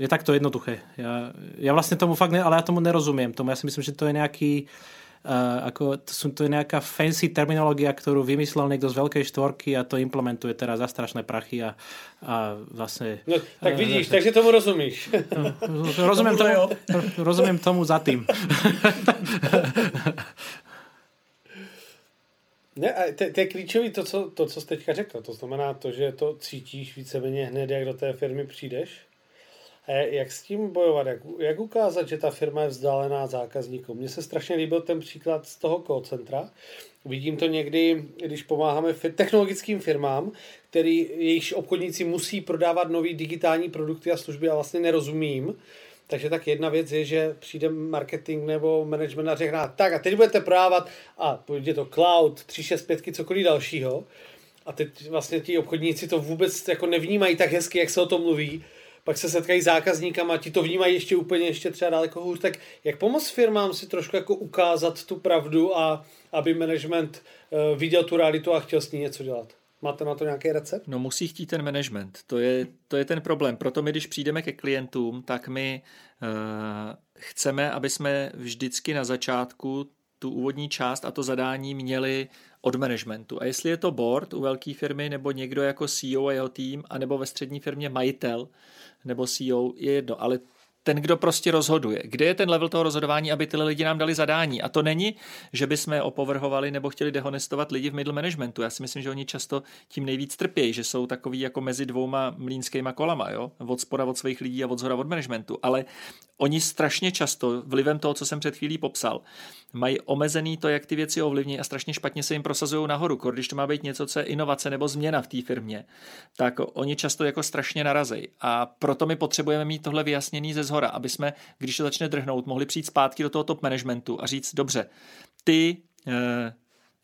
je takto jednoduché. Ja, ja vlastne tomu fakt, ne, ale ja tomu nerozumiem. Tomu ja si myslím, že to je nejaký Uh, ako to, sú, to je nejaká fancy terminológia, ktorú vymyslel niekto z veľkej štvorky a to implementuje teraz za strašné prachy a, a vlastne... No, tak vidíš, uh, takže tomu rozumíš. No, rozumiem, tomu, rozumiem tomu za tým. Ne, a to, to je klíčový to co, to, co jsi teďka řekl. To znamená to, že to cítíš víceméně hned, jak do té firmy přijdeš jak s tím bojovat? Jak, jak ukázat, že ta firma je vzdálená zákazníkům? Mně se strašně líbil ten příklad z toho call centra. Vidím to někdy, když pomáháme technologickým firmám, který jejichž obchodníci musí prodávat nový digitální produkty a služby a vlastně nerozumím. Takže tak jedna věc je, že přijde marketing nebo management a řekne, tak a teď budete prodávat a půjde to cloud, 365, cokoliv dalšího. A teď vlastně ti obchodníci to vůbec jako nevnímají tak hezky, jak se o tom mluví pak se setkají zákazníkama, ti to vnímají ještě úplně ještě třeba daleko hůř, tak jak pomoct firmám si trošku jako ukázat tu pravdu a aby management uh, viděl tu realitu a chtěl s ní něco dělat? Máte na to nějaký recept? No musí chtít ten management, to je, to je ten problém. Proto my, když přijdeme ke klientům, tak my uh, chceme, aby jsme vždycky na začátku tu úvodní část a to zadání měli od managementu. A jestli je to board u velké firmy nebo někdo jako CEO a jeho tým, anebo ve střední firmě majitel, nebo CEO, je jedno, ale ten, kdo prostě rozhoduje. Kde je ten level toho rozhodování, aby tyhle lidi nám dali zadání? A to není, že bychom opovrhovali nebo chtěli dehonestovat lidi v middle managementu. Já si myslím, že oni často tím nejvíc trpějí, že jsou takový jako mezi dvouma mlínskýma kolama, jo? od spoda od svých lidí a od zhora od managementu. Ale oni strašně často, vlivem toho, co jsem před chvílí popsal, mají omezený to, jak ty věci ovlivní a strašně špatně se jim prosazují nahoru. Když to má být něco, co je inovace nebo změna v té firmě, tak oni často jako strašně narazí. A proto my potřebujeme mít tohle vyjasněný ze zhora, aby jsme, když to začne drhnout, mohli přijít zpátky do toho top managementu a říct, dobře, ty eh,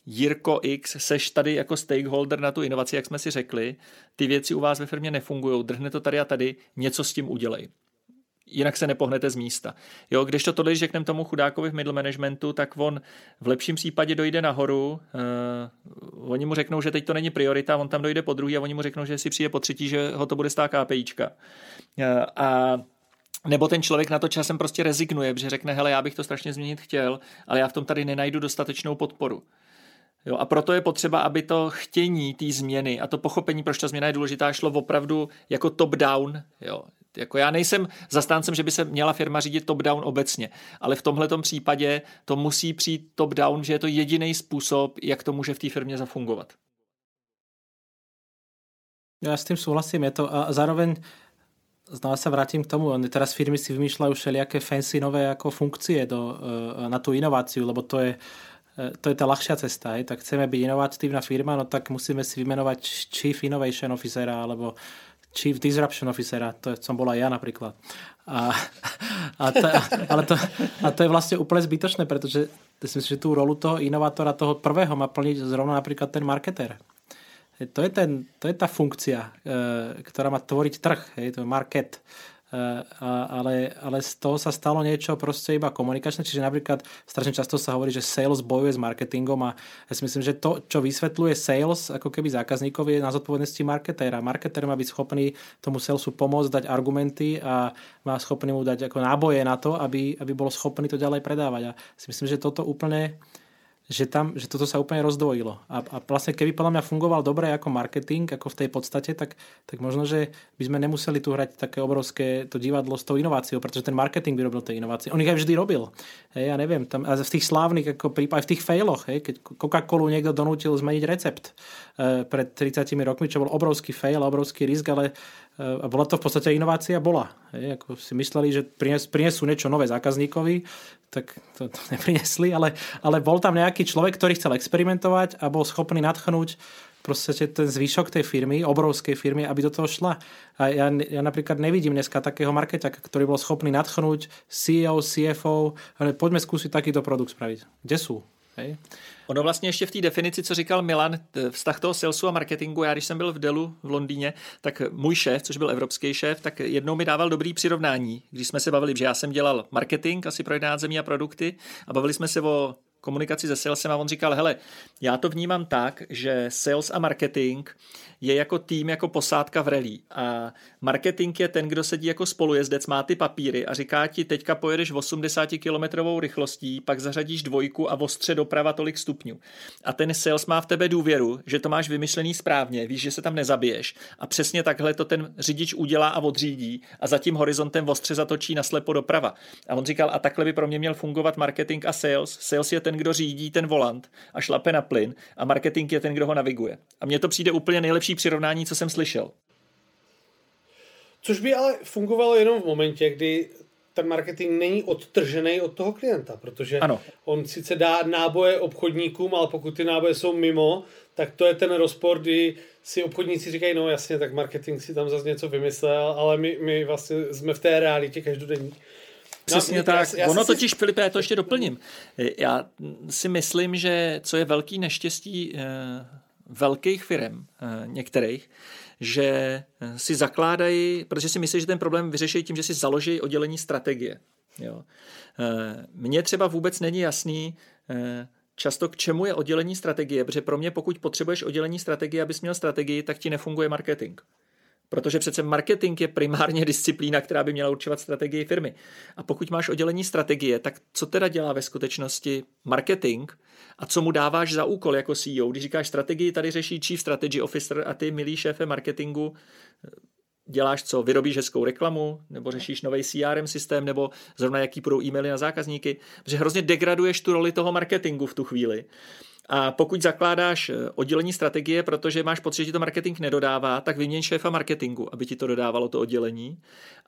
Jirko X, seš tady jako stakeholder na tu inovaci, jak jsme si řekli, ty věci u vás ve firmě nefungují, drhne to tady a tady, něco s tím udělej jinak se nepohnete z místa. Jo, když to tohle řekneme tomu chudákovi v middle managementu, tak on v lepším případě dojde nahoru, uh, oni mu řeknou, že teď to není priorita, on tam dojde po druhý a oni mu řeknou, že si přijde po třetí, že ho to bude stát KPIčka. Uh, a nebo ten člověk na to časem prostě rezignuje, protože řekne, hele, já bych to strašně změnit chtěl, ale já v tom tady nenajdu dostatečnou podporu. Jo, a proto je potřeba, aby to chtění té změny a to pochopení, proč ta změna je důležitá, šlo opravdu jako top-down. Jo. Jako já nejsem zastáncem, že by se měla firma řídit top-down obecně, ale v tomhle případě to musí přijít top-down, že je to jediný způsob, jak to může v té firmě zafungovat. Já s tím souhlasím, je to a zároveň znova sa vrátim k tomu. Teraz firmy si vymýšľajú všelijaké fancy nové ako funkcie do, e, na tú inováciu, lebo to je, e, to je tá ľahšia cesta. Hej. Tak chceme byť inovatívna firma, no tak musíme si vymenovať Chief Innovation Officera alebo Chief Disruption Officera, to som bola ja napríklad. A, a, to, ale to, a to je vlastne úplne zbytočné, pretože myslím si, že tú rolu toho inovátora, toho prvého má plniť zrovna napríklad ten marketer. To je, ten, to je tá funkcia, e, ktorá má tvoriť trh, je to market. Eh, ale, ale z toho sa stalo niečo proste iba komunikačné, čiže napríklad strašne často sa hovorí, že sales bojuje s marketingom a ja si myslím, že to, čo vysvetľuje sales ako keby zákazníkov je na zodpovednosti marketéra. Marketér má byť schopný tomu salesu pomôcť, dať argumenty a má schopný mu dať ako náboje na to, aby, aby bol schopný to ďalej predávať. A si myslím, že toto úplne že, tam, že toto sa úplne rozdvojilo. A, a vlastne keby podľa mňa fungoval dobre ako marketing, ako v tej podstate, tak, tak možno, že by sme nemuseli tu hrať také obrovské to divadlo s tou inováciou, pretože ten marketing by robil tie inovácie. On ich aj vždy robil. Hej, ja neviem, tam, a v tých slávnych ako prípad, v tých failoch, hej, keď Coca-Colu niekto donútil zmeniť recept e, pred 30 rokmi, čo bol obrovský fail, obrovský risk, ale a bola to v podstate inovácia, bola. Hej, ako si mysleli, že prines, prinesú niečo nové zákazníkovi, tak to, to neprinesli, ale, ale bol tam nejaký človek, ktorý chcel experimentovať a bol schopný nadchnúť proste ten zvyšok tej firmy, obrovskej firmy, aby do toho šla. A ja, ja napríklad nevidím dneska takého markeťaka, ktorý bol schopný nadchnúť CEO, CFO, ale poďme skúsiť takýto produkt spraviť. Kde sú? Hej? Ono vlastně ještě v té definici, co říkal Milan, vztah toho salesu a marketingu, já když jsem byl v Delu v Londýně, tak můj šéf, což byl evropský šéf, tak jednou mi dával dobrý přirovnání, když jsme se bavili, že já jsem dělal marketing asi pro 11 zemí a produkty a bavili jsme se o komunikaci se salesem a on říkal, hele, já to vnímám tak, že sales a marketing je jako tým, jako posádka v rally a marketing je ten, kdo sedí jako spolujezdec, má ty papíry a říká ti, teďka pojedeš 80 km rychlostí, pak zařadíš dvojku a ostře doprava tolik stupňů. A ten sales má v tebe důvěru, že to máš vymyšlený správně, víš, že se tam nezabiješ a přesně takhle to ten řidič udělá a odřídí a za tím horizontem ostře zatočí na slepo doprava. A on říkal, a takhle by pro mě měl fungovat marketing a sales. Sales je ten, kdo řídí ten volant a šlape na plyn a marketing je ten, kdo ho naviguje. A mně to přijde úplně nejlepší přirovnání, co jsem slyšel. Což by ale fungovalo jenom v momentě, kdy ten marketing není odtržený od toho klienta, protože ano. on sice dá náboje obchodníkům, ale pokud ty náboje jsou mimo, tak to je ten rozpor, kdy si obchodníci říkají, no jasně, tak marketing si tam zase něco vymyslel, ale my, my vlastně jsme v té realitě každodenní. Přesně no, tak. Já, já ono si... totiž, Filipe, já to ještě doplním. Já si myslím, že co je velký neštěstí eh, velkých firm, eh, některých, že eh, si zakládají, protože si myslí, že ten problém vyřeší tím, že si založí oddělení strategie. Jo. Eh, mně třeba vůbec není jasný, často k čemu je oddělení strategie, protože pro mě pokud potřebuješ oddělení strategie, abys měl strategii, tak ti nefunguje marketing. Protože přece marketing je primárně disciplína, která by měla určovat strategii firmy. A pokud máš oddělení strategie, tak co teda dělá ve skutečnosti marketing a co mu dáváš za úkol jako CEO? Když říkáš strategii, tady řeší Chief Strategy Officer a ty, milý šéfe marketingu, děláš co? Vyrobíš hezkou reklamu, nebo řešíš nový CRM systém, nebo zrovna jaký budou e-maily na zákazníky, protože hrozně degraduješ tu roli toho marketingu v tu chvíli. A pokud zakládáš eh, oddělení strategie, protože máš pocit, že to marketing nedodává, tak vyměň šéfa marketingu, aby ti to dodávalo to oddělení.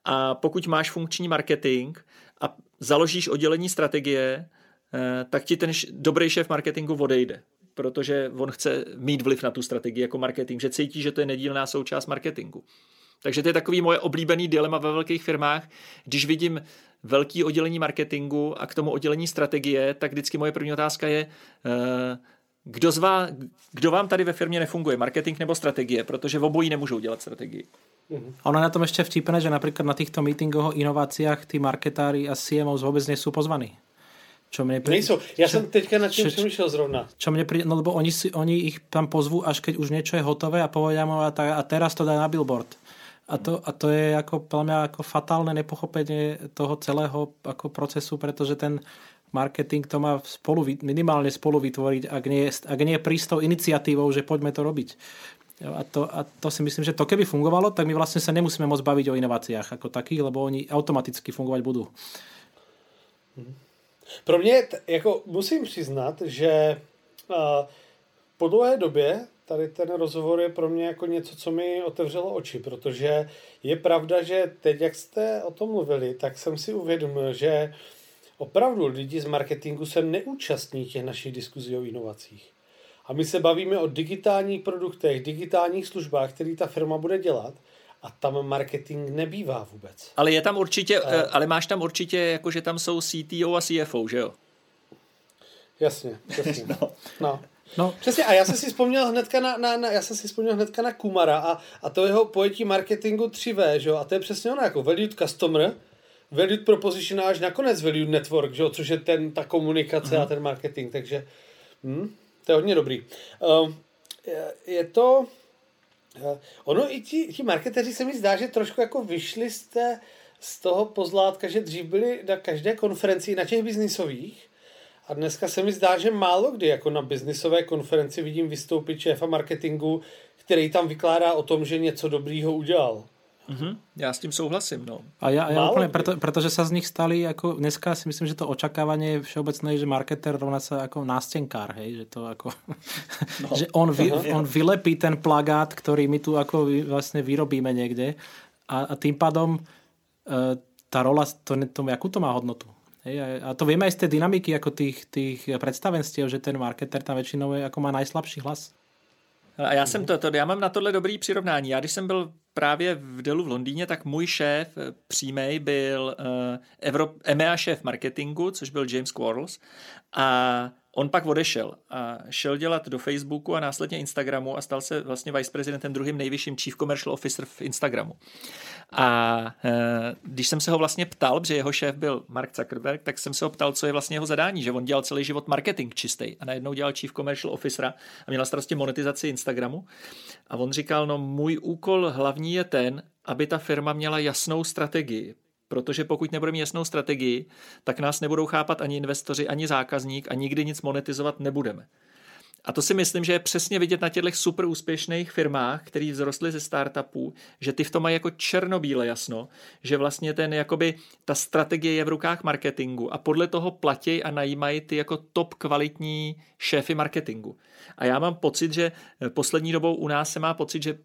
A pokud máš funkční marketing a založíš oddělení strategie, eh, tak ti ten dobrý šéf marketingu odejde protože on chce mít vliv na tu strategii jako marketing, že cítí, že to je nedílná součást marketingu. Takže to je takový moje oblíbený dilema ve velkých firmách. Když vidím velký oddělení marketingu a k tomu oddělení strategie, tak vždycky moje první otázka je, eh, kdo, z vás, kdo vám tady ve firmě nefunguje, marketing nebo strategie, protože v obojí nemůžou dělat strategii. Uh-huh. Ono na tom ještě vtipné, že například na těchto meetingoch o inovacích ty marketári a CMOs vůbec nejsou pozvaní. Čo mne pri... Nejsou. Já čo, jsem teďka nad tím přemýšlel zrovna. Čo mne pri... No lebo oni, si, oni ich tam pozvú, až keď už niečo je hotové a povedia mu a, a teraz to dá na billboard. A to, a to je ako, podľa mňa ako fatálne nepochopenie toho celého ako procesu, pretože ten marketing to má spolu, minimálne spolu vytvoriť, ak nie, ak nie prístou iniciatívou, že poďme to robiť. A to, a to si myslím, že to keby fungovalo, tak my vlastne sa nemusíme môcť baviť o inováciách ako takých, lebo oni automaticky fungovať budú. Pro mě, jako musím přiznat, že uh, po dlouhé době tady ten rozhovor je pro mě jako něco, co mi otevřelo oči, protože je pravda, že teď, jak jste o tom mluvili, tak jsem si uvědomil, že opravdu lidi z marketingu se neúčastní těch našich diskuzí o inovacích. A my se bavíme o digitálních produktech, digitálních službách, které ta firma bude dělat a tam marketing nebývá vůbec. Ale je tam určitě, a... Eh, ale máš tam určitě, jako že tam jsou CTO a CFO, že jo? Jasně, jasně. no. no. No. Přesně, a já jsem si vzpomněl hnedka na, na, na, já jsem si vzpomněl hnedka na Kumara a, a to jeho pojetí marketingu 3V, že jo? A to je přesně ono, jako valued customer, valued proposition a až nakonec valued network, že jo? Což je ten, ta komunikace mm. a ten marketing, takže hm, to je hodně dobrý. Uh, je, je to, uh, ono i ti, ti marketeři se mi zdá, že trošku jako vyšli z, té, z toho pozlátka, že dřív byli na každé konferenci, na těch biznisových, a dneska se mi zdá, že málo kdy jako na biznisové konferenci vidím vystoupit šéfa marketingu, který tam vykládá o tom, že něco dobrýho udělal. Mm-hmm. Já s tím souhlasím. No. A já, já úplně, proto, protože se z nich stali, jako dneska si myslím, že to očakávání je všeobecné, že marketer rovná se jako nástěnkár, hej, že to jako, no. že on, vy, on vylepí ten plagát, který my tu jako vlastně vyrobíme někde a, a tým pádom uh, ta rola, to, to, jakou to má hodnotu? Hej, a to vieme aj z tej dynamiky ako tých, tých predstavenstiev, že ten marketer tam většinou je, jako má najslabší hlas. A já jsem to, to, já mám na tohle dobrý přirovnání. Já když jsem byl právě v Delu v Londýně, tak můj šéf eh, přímý byl uh, Evro, EMEA šéf marketingu, což byl James Quarles. A on pak odešel a šel dělat do Facebooku a následně Instagramu a stal se vlastně viceprezidentem druhým nejvyšším chief commercial officer v Instagramu. A e, když jsem se ho vlastně ptal, že jeho šéf byl Mark Zuckerberg, tak jsem se ho ptal, co je vlastně jeho zadání, že on dělal celý život marketing čistý a najednou dělal chief commercial officera a měl starosti monetizaci Instagramu. A on říkal, no můj úkol hlavní je ten, aby ta firma měla jasnou strategii, protože pokud nebudeme mít jasnou strategii, tak nás nebudou chápat ani investoři, ani zákazník a nikdy nic monetizovat nebudeme. A to si myslím, že je přesně vidět na těchto super úspěšných firmách, které vzrostly ze startupů, že ty v tom mají jako černobíle jasno, že vlastně ten jakoby ta strategie je v rukách marketingu a podle toho platí a najímají ty jako top kvalitní šéfy marketingu. A já mám pocit, že poslední dobou u nás se má pocit, že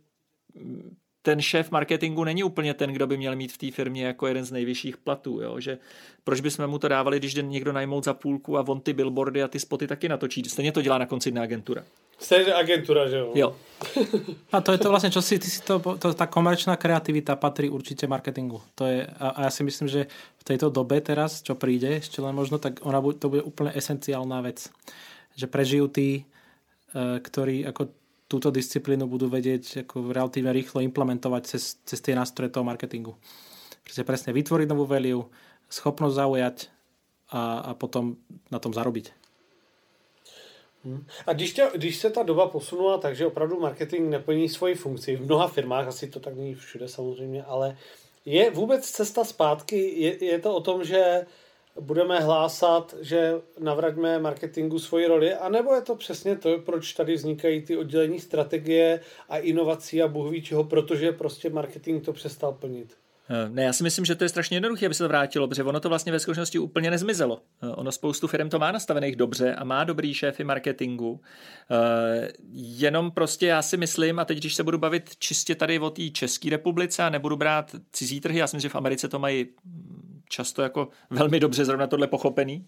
ten šéf marketingu není úplně ten, kdo by měl mít v té firmě jako jeden z nejvyšších platů. Jo? Že proč bychom mu to dávali, když jde někdo najmout za půlku a on ty billboardy a ty spoty taky natočí. Stejně to dělá na konci jedna agentura. Stejně agentura, že jo? Jo. a to je to vlastně, čo si, ty si to, to, ta komerčná kreativita patří určitě marketingu. To je, a, a já si myslím, že v této době teraz, čo přijde, ještě len možno, tak ona bude, to bude úplně esenciálna věc. Že prežijú tí, eh, ktorí ako túto disciplínu budú vedieť ako relatívne rýchlo implementovať cez, cez tie nástroje toho marketingu. Presne, presne vytvoriť novú value, schopnosť zaujať a, a potom na tom zarobiť. Hmm. A když, tě, když se ta doba posunula, takže opravdu marketing neplní svoji funkci, v mnoha firmách, asi to tak není všude samozřejmě, ale je vůbec cesta zpátky, je, je to o tom, že budeme hlásat, že navraťme marketingu svoji roli, anebo je to přesně to, proč tady vznikají ty oddělení strategie a inovací a bůh ví čeho, protože prostě marketing to přestal plnit. Eh, ne, já si myslím, že to je strašně jednoduché, aby se to vrátilo, protože ono to vlastně ve skutečnosti úplně nezmizelo. Eh, ono spoustu firm to má nastavených dobře a má dobrý šéfy marketingu. Eh, jenom prostě já si myslím, a teď když se budu bavit čistě tady o té České republice a nebudu brát cizí trhy, já si myslím, že v Americe to mají často jako velmi dobře zrovna tohle pochopený.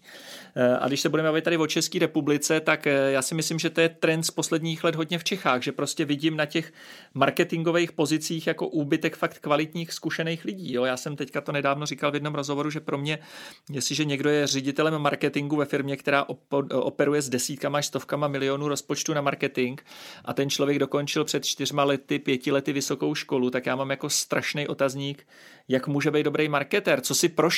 Eh, a když se budeme bavit tady o České republice, tak eh, já si myslím, že to je trend z posledních let hodně v Čechách, že prostě vidím na těch marketingových pozicích jako úbytek fakt kvalitních zkušených lidí. Jo. Já jsem teďka to nedávno říkal v jednom rozhovoru, že pro mě, jestliže někdo je ředitelem marketingu ve firmě, která operuje s desítkama až stovkama milionů rozpočtu na marketing a ten člověk dokončil před čtyřma lety, pěti lety vysokou školu, tak já mám jako strašný otazník, jak může být dobrý marketer, co si prošel,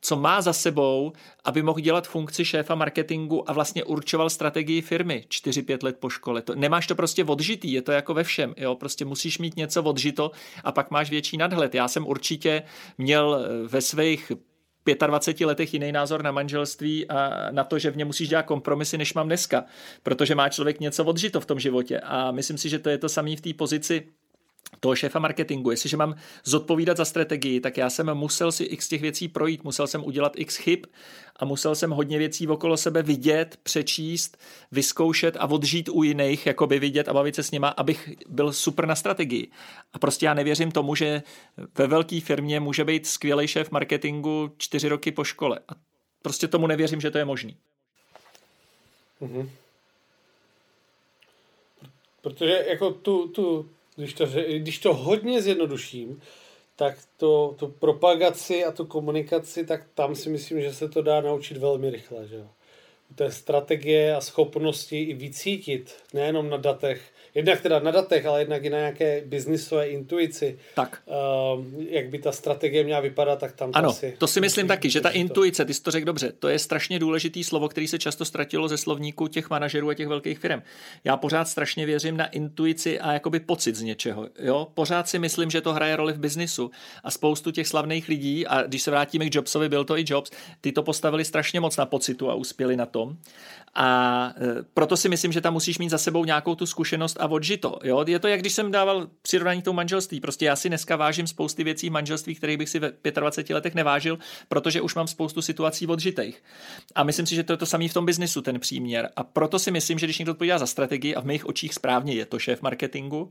co má za sebou, aby mohl dělat funkci šéfa marketingu a vlastně určoval strategii firmy 4-5 let po škole. To, nemáš to prostě odžitý, je to jako ve všem, jo, prostě musíš mít něco odžito a pak máš větší nadhled. Já jsem určitě měl eh, ve svých 25 letech jiný názor na manželství a na to, že v něm musíš dělat kompromisy, než mám dneska, protože má člověk něco odžito v tom životě a myslím si, že to je to samé v té pozici toho šéfa marketingu. Jestliže mám zodpovídat za strategii, tak já jsem musel si x těch věcí projít, musel jsem udělat x chyb a musel jsem hodně věcí okolo sebe vidět, přečíst, vyzkoušet a odžít u jiných, jakoby vidět a bavit se s nima, abych byl super na strategii. A prostě já nevěřím tomu, že ve velké firmě může být skvělý šéf marketingu čtyři roky po škole. A prostě tomu nevěřím, že to je možný. Mm-hmm. Protože jako tu, tu, když to, když to hodně zjednoduším, tak to, to propagaci a tu komunikaci, tak tam si myslím, že se to dá naučit velmi rychle. Že jo? té strategie a schopnosti i vycítit, nejenom na datech, jednak teda na datech, ale jednak i na nějaké biznisové intuici. Tak. Uh, jak by ta strategie měla vypadat, tak tam Ano, asi, to si myslím taky, že ta intuice, ty jsi to řekl dobře, to je strašně důležitý slovo, který se často ztratilo ze slovníku těch manažerů a těch velkých firm. Já pořád strašně věřím na intuici a jakoby pocit z něčeho. Jo? Pořád si myslím, že to hraje roli v biznisu a spoustu těch slavných lidí, a když se vrátíme k Jobsovi, byl to i Jobs, ty to postavili strašně moc na pocitu a uspěli na tom. A e, proto si myslím, že tam musíš mít za sebou nějakou tu zkušenost a odžito. Jo? Je to, jak když jsem dával přirovnání k tomu manželství. Prostě já si dneska vážím spousty věcí manželství, kterých bych si ve 25 letech nevážil, protože už mám spoustu situací odžitých. A myslím si, že to je to samé v tom biznisu, ten příměr. A proto si myslím, že když někdo odpovídá za strategii a v mých očích správně je to šéf marketingu,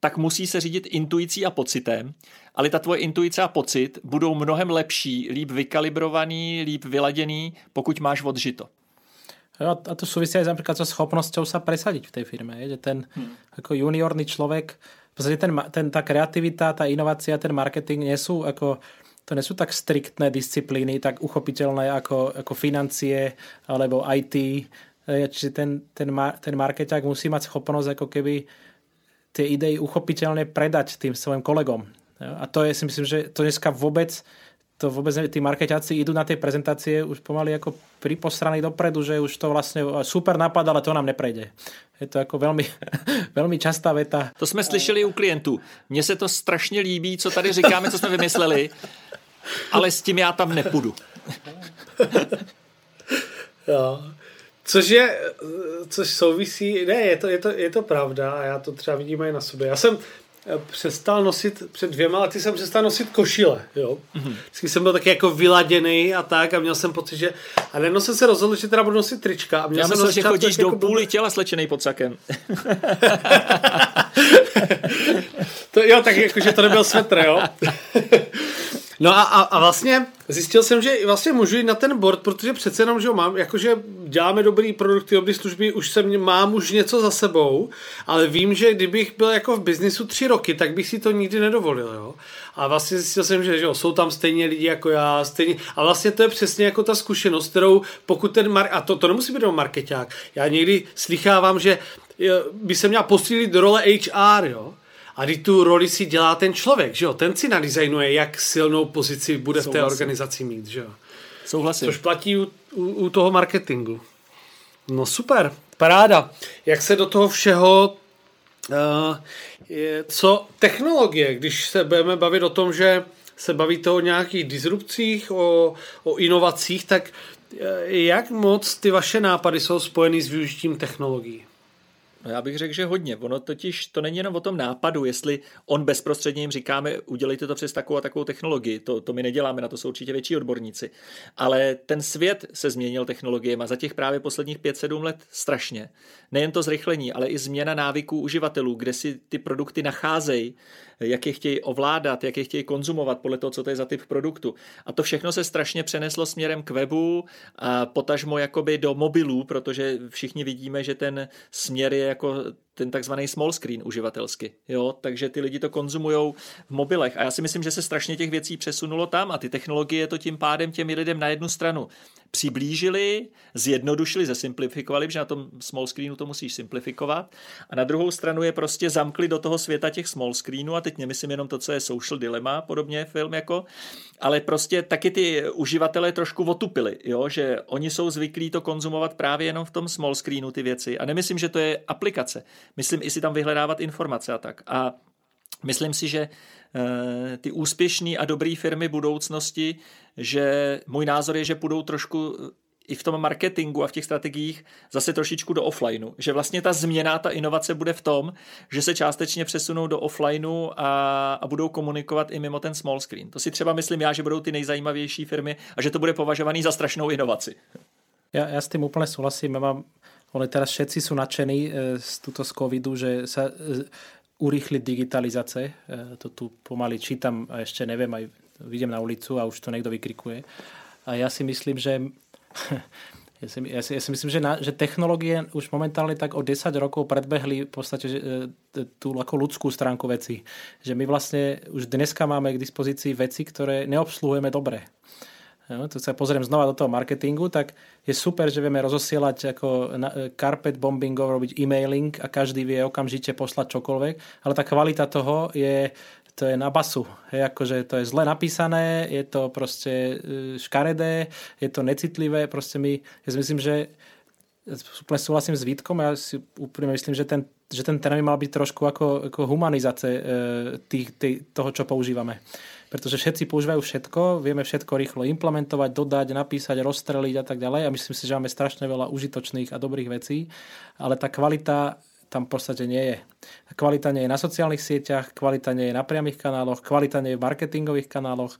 tak musí se řídit intuicí a pocitem, ale ta tvoje intuice a pocit budou mnohem lepší, líp vykalibrovaný, líp vyladěný, pokud máš odžito. Jo, a to súvisí aj napríklad so schopnosťou sa presadiť v tej firme. Je, že ten hmm. ako juniorný človek, v ten, ten, tá kreativita, tá inovácia, ten marketing nie sú ako to nie sú tak striktné disciplíny, tak uchopiteľné ako, ako financie alebo IT. Čiže ten, ten, ten marketák musí mať schopnosť ako keby tie idei uchopiteľne predať tým svojim kolegom. A to je si myslím, že to dneska vôbec to vôbec ne, tí marketáci idú na tej prezentácie už pomaly ako pripostraní dopredu, že už to vlastne super nápad, ale to nám neprejde. Je to jako velmi, velmi častá veta. To jsme slyšeli u klientů. Mně se to strašně líbí, co tady říkáme, co jsme vymysleli, ale s tím já tam nepůjdu. jo. Což je, což souvisí, ne, je to, je to, je to pravda a já to třeba vidím i na sobě. Já jsem přestal nosit, před dvěma lety jsem přestal nosit košile, jo. Mm-hmm. Vždycky jsem byl taky jako vyladěný a tak a měl jsem pocit, že... A najednou jsem se rozhodl, že teda budu nosit trička. A měl Já jsem myslel, že chodíš do jako půly těla slečený pod sakem. to, jo, tak jako, že to nebyl svetr, jo. No a, a, a vlastně zjistil jsem, že vlastně můžu jít na ten board, protože přece jenom, že ho mám, jakože děláme dobrý produkty, dobrý služby, už jsem, mám už něco za sebou, ale vím, že kdybych byl jako v biznisu tři roky, tak bych si to nikdy nedovolil, jo. A vlastně zjistil jsem, že, že jo, jsou tam stejně lidi jako já, stejně, a vlastně to je přesně jako ta zkušenost, kterou pokud ten, mar- a to, to nemusí být marketák, já někdy slychávám, že by se měl posílit do role HR, jo, a když tu roli si dělá ten člověk, že jo? Ten si nadizajnuje, jak silnou pozici bude Souhlasím. v té organizaci mít, že jo? Souhlasím. Což platí u, u, u toho marketingu. No super, paráda. Jak se do toho všeho uh, je, co technologie, když se budeme bavit o tom, že se bavíte o nějakých disrupcích, o, o inovacích, tak uh, jak moc ty vaše nápady jsou spojeny s využitím technologií? No já bych řekl, že hodně. Ono totiž to není jenom o tom nápadu, jestli on bezprostředně jim říkáme, udělejte to přes takovou a takovou technologii. To, to my neděláme, na to jsou určitě větší odborníci. Ale ten svět se změnil technologiemi a za těch právě posledních 5-7 let strašně. Nejen to zrychlení, ale i změna návyků uživatelů, kde si ty produkty nacházejí, jak je chtějí ovládat, jak je chtějí konzumovat podle toho, co to je za typ produktu. A to všechno se strašně přeneslo směrem k webu, a potažmo jakoby do mobilů, protože všichni vidíme, že ten směr je jako ten takzvaný small screen uživatelsky. Jo? Takže ty lidi to konzumují v mobilech. A já si myslím, že se strašně těch věcí přesunulo tam a ty technologie to tím pádem těm lidem na jednu stranu přiblížili, zjednodušili, zesimplifikovali, protože na tom small screenu to musíš simplifikovat. A na druhou stranu je prostě zamkli do toho světa těch small screenů a teď nemyslím jenom to, co je social dilemma, podobně film jako, ale prostě taky ty uživatelé trošku otupili, jo? že oni jsou zvyklí to konzumovat právě jenom v tom small screenu ty věci. A nemyslím, že to je aplikace. Myslím i si tam vyhledávat informace a tak. A myslím si, že eh, ty úspěšné a dobré firmy budoucnosti, že můj názor je, že půjdou trošku i v tom marketingu a v těch strategiích zase trošičku do offlineu. Že vlastně ta změna, ta inovace bude v tom, že se částečně přesunou do offlineu a, a budou komunikovat i mimo ten small screen. To si třeba myslím já, že budou ty nejzajímavější firmy a že to bude považovaný za strašnou inovaci. Ja, ja s tým úplne súhlasím. Ja mám, ale teraz všetci sú nadšení e, z, tuto z covidu, že sa e, urýchli digitalizace. E, to tu pomaly čítam a ešte neviem, aj vidím na ulicu a už to niekto vykrikuje. A ja si myslím, že ja si, ja si, ja si myslím, že, na, že technológie už momentálne tak o 10 rokov predbehli v podstate že, tú ako ľudskú stránku veci. Že my vlastne už dneska máme k dispozícii veci, ktoré neobsluhujeme dobre. To sa pozriem znova do toho marketingu, tak je super, že vieme rozosielať ako carpet bombingov, robiť e-mailing a každý vie okamžite poslať čokoľvek, ale tá kvalita toho je to je na basu. Je akože to je zle napísané, je to proste e, škaredé, je to necitlivé. Proste my, ja si myslím, že úplne súhlasím s Vítkom, ja si úplne myslím, že ten, že ten termín mal byť trošku ako, ako humanizace e, tých, toho, čo používame. Pretože všetci používajú všetko, vieme všetko rýchlo implementovať, dodať, napísať, rozstreliť a tak ďalej. A myslím si, že máme strašne veľa užitočných a dobrých vecí, ale tá kvalita tam v podstate nie je. Kvalita nie je na sociálnych sieťach, kvalita nie je na priamých kanáloch, kvalita nie je v marketingových kanáloch,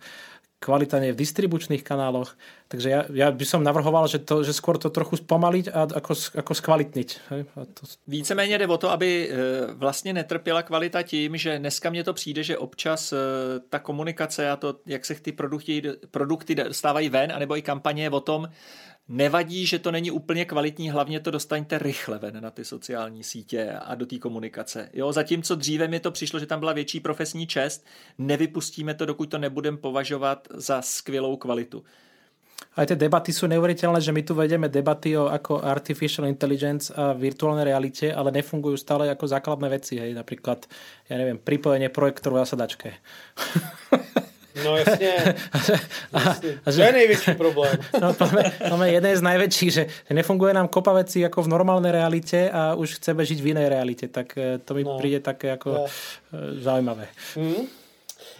kvalita nie v distribučných kanáloch. Takže ja, ja by som navrhoval, že, to, že skôr to trochu spomaliť a ako, ako skvalitniť. A to... Víceméně jde o to, aby e, vlastně netrpěla kvalita tím, že dneska mně to přijde, že občas e, ta komunikace a to, jak se ty produkty, produkty dostávají ven, anebo i kampaně o tom, Nevadí, že to není úplně kvalitní, hlavně to dostaňte rychle ven na ty sociální sítě a do té komunikace. Jo, zatímco dříve mi to přišlo, že tam byla větší profesní čest, nevypustíme to, dokud to nebudeme považovat za skvělou kvalitu. Aj tie debaty sú neuveriteľné, že my tu vedeme debaty o ako artificial intelligence a virtuálnej realite, ale nefungujú stále ako základné veci. Hej. Napríklad, ja neviem, pripojenie projektoru na sadačke. No jasně, jasně. A, že, to je největší problém. No, máme, máme jeden z největších, že nefunguje nám kopa věcí jako v normální realitě a už chceme žít v jiné realitě, tak eh, to mi no. přijde také jako no. zajímavé. Hmm.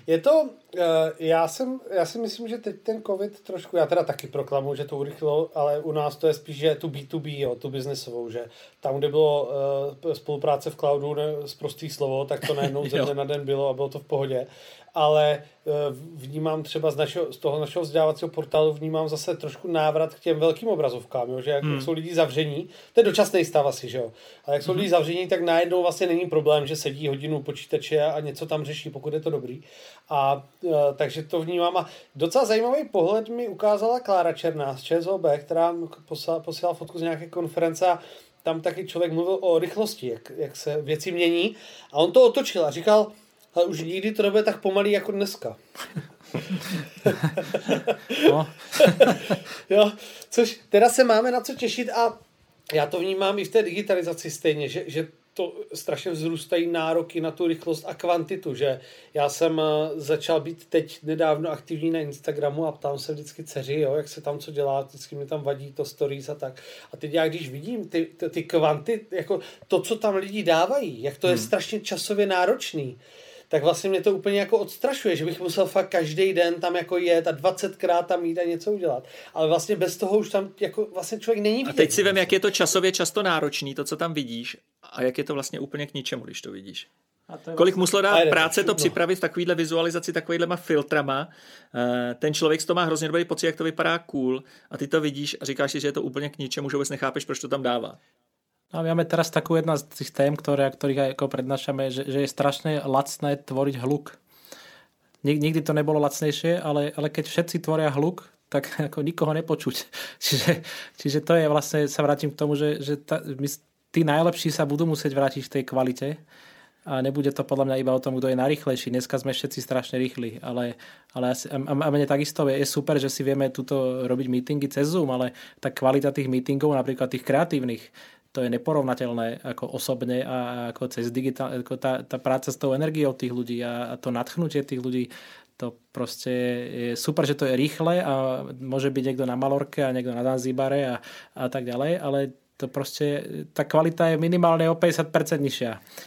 Je to, eh, já, jsem, já si myslím, že teď ten covid trošku, já teda taky proklamuji, že to urychlilo, ale u nás to je spíš, že tu B2B, jo, tu biznesovou, že tam, kde bylo spolupráce v cloudu, ne, z prostý slovo, tak to najednou ze dne na den bylo a bylo to v pohodě ale eh, vnímám třeba z, našeho, z toho našeho vzdělávacího portálu vnímám zase trošku návrat k těm velkým obrazovkám, jo? že jak, hmm. jak jsou lidi zavření, to je dočasný stav asi, že jo, ale jak jsou hmm. lidi zavření, tak najednou vlastně není problém, že sedí hodinu počítače a něco tam řeší, pokud je to dobrý. A uh, takže to vnímám a docela zajímavý pohled mi ukázala Klára Černá z ČSOB, která posílala fotku z nějaké konference a tam taky člověk mluvil o rychlosti, jak, jak se věci mění a on to otočil a říkal, ale už nikdy to nebude tak pomalý jako dneska. no. jo, což teda se máme na co těšit a já to vnímám i v té digitalizaci stejně, že, že to strašně vzrůstají nároky na tu rychlost a kvantitu, že já jsem eh, začal být teď nedávno aktivní na Instagramu a ptám se vždycky dceři, jo, jak se tam co dělá, vždycky mi tam vadí to stories a tak. A teď já když vidím ty, ty, ty kvanty, jako to, co tam lidi dávají, jak to je hmm. strašně časově náročný, tak vlastně mě to úplně jako odstrašuje, že bych musel fakt každý den tam jako jet a 20krát tam jít a něco udělat. Ale vlastně bez toho už tam jako vlastně člověk není vidět. A teď si vím, jak je to časově často náročný, to, co tam vidíš, a jak je to vlastně úplně k ničemu, když to vidíš. A to Kolik vlastně... muselo dát práce to připravit v takovýhle vizualizaci, takovýhlema filtrama. Eh, ten člověk to má hrozně dobrý pocit, jak to vypadá cool a ty to vidíš a říkáš si, že je to úplně k ničemu, že vůbec nechápeš, proč to tam dává. No, máme teraz takú jedna z tých tém, ktoré, ktorých ako prednášame, že, že je strašne lacné tvoriť hluk. Nik, nikdy to nebolo lacnejšie, ale, ale keď všetci tvoria hluk, tak ako nikoho nepočuť. Čiže, čiže to je vlastne, sa vrátim k tomu, že, že ta, my, tí najlepší sa budú musieť vrátiť v tej kvalite a nebude to podľa mňa iba o tom, kto je najrychlejší. Dneska sme všetci strašne rýchli, ale, ale asi, a, a mne takisto je, je super, že si vieme tuto robiť meetingy cez Zoom, ale tá kvalita tých meetingov, napríklad tých kreatívnych, to je neporovnateľné ako osobne a ako cez digitál, ako tá, tá práca s tou energiou tých ľudí a, a to nadchnutie tých ľudí, to proste je super, že to je rýchle a môže byť niekto na Malorke a niekto na Zanzibare a, a tak ďalej, ale to prostě, ta kvalita je minimálně o 50% nižší.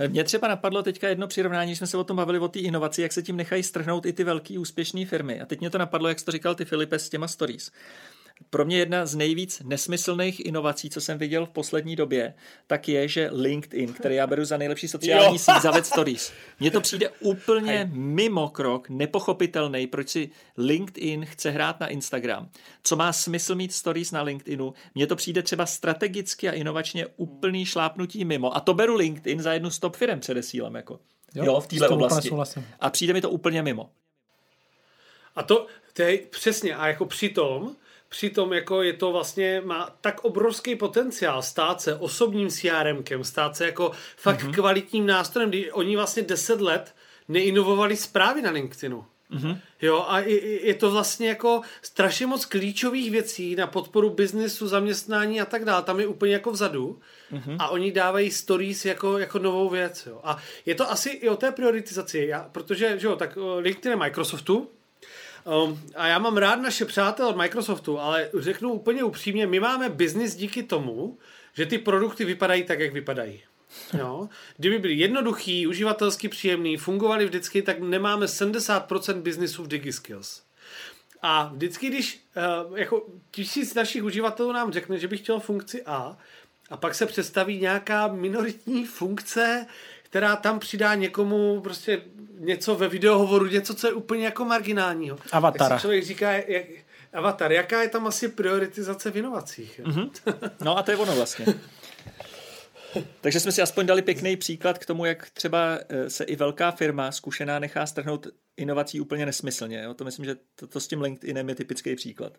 Mně třeba napadlo teďka jedno přirovnání, jsme se o tom bavili o té inovaci, jak se tím nechají strhnout i ty velké úspěšné firmy. A teď mě to napadlo, jak jsi to říkal ty Filipe s těma stories pro mě jedna z nejvíc nesmyslných inovací, co jsem viděl v poslední době, tak je, že LinkedIn, který já beru za nejlepší sociální síť, zaved stories. Mně to přijde úplně mimo krok, nepochopitelný, proč si LinkedIn chce hrát na Instagram. Co má smysl mít stories na LinkedInu? Mně to přijde třeba strategicky a inovačně úplný šlápnutí mimo. A to beru LinkedIn za jednu stop firm předesílám. Jako. Jo, jo, v téhle oblasti. A přijde mi to úplně mimo. A to, to je přesně, a jako přitom, přitom jako je to vlastně, má tak obrovský potenciál stát se osobním CRMkem, stát se jako fakt mm-hmm. kvalitním nástrojem, kdy oni vlastně 10 let neinovovali zprávy na LinkedInu. Mm-hmm. Jo, a je, je to vlastně jako strašně moc klíčových věcí na podporu biznesu, zaměstnání a tak dále. Tam je úplně jako vzadu mm-hmm. a oni dávají stories jako, jako novou věc. Jo. A je to asi i o té prioritizaci, já, protože že jo, tak eh, LinkedIn je Microsoftu, Um, a já mám rád naše přátelé od Microsoftu, ale řeknu úplně upřímně, my máme biznis díky tomu, že ty produkty vypadají tak, jak vypadají. Jo? Kdyby byly jednoduchý, uživatelsky příjemný, fungovali vždycky, tak nemáme 70% biznisu v DigiSkills. A vždycky, když uh, jako tisíc našich uživatelů nám řekne, že by chtěl funkci A, a pak se představí nějaká minoritní funkce, která tam přidá někomu prostě něco ve videohovoru, něco, co je úplně jako marginálního. Avatar. Tak si člověk říká, jak, avatar, jaká je tam asi prioritizace v inovacích? Mm-hmm. No a to je ono vlastně. Takže jsme si aspoň dali pěkný příklad k tomu, jak třeba eh, se i velká firma zkušená nechá strhnout inovací úplně nesmyslně. Jo? To myslím, že to, to s tím LinkedInem je typický příklad.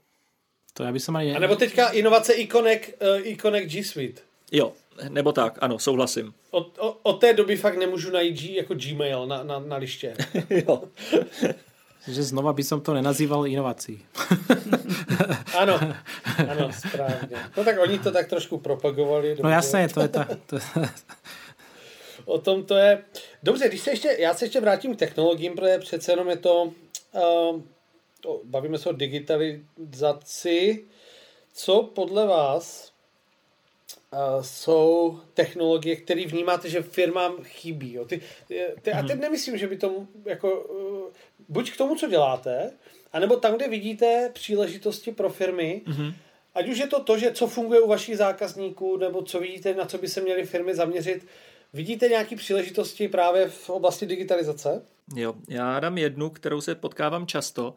To já bych se A nebo teďka inovace Iconek, uh, Iconek G Suite. Jo, nebo tak, ano, souhlasím. Od, od, od té doby fakt nemůžu najít G, jako Gmail na, na, na liště. jo. že znova by som to nenazýval inovací. ano, ano, správně. No tak oni to tak trošku propagovali. Dobře. No jasně, to je ta... To... o tom to je... Dobře, když se ještě, já se ještě vrátím k technologiím, protože přece jenom je to... Uh, to bavíme se o digitalizaci. Co podle vás jsou technologie, které vnímáte, že firmám chybí. Jo. Ty, ty, a teď mhm. nemyslím, že by tomu jako, uh, buď k tomu, co děláte, anebo tam, kde vidíte příležitosti pro firmy, mm-hmm. ať už je to to, že co funguje u vašich zákazníků, nebo co vidíte, na co by se měly firmy zaměřit, vidíte nějaké příležitosti právě v oblasti digitalizace? Jo, já dám jednu, kterou se potkávám často,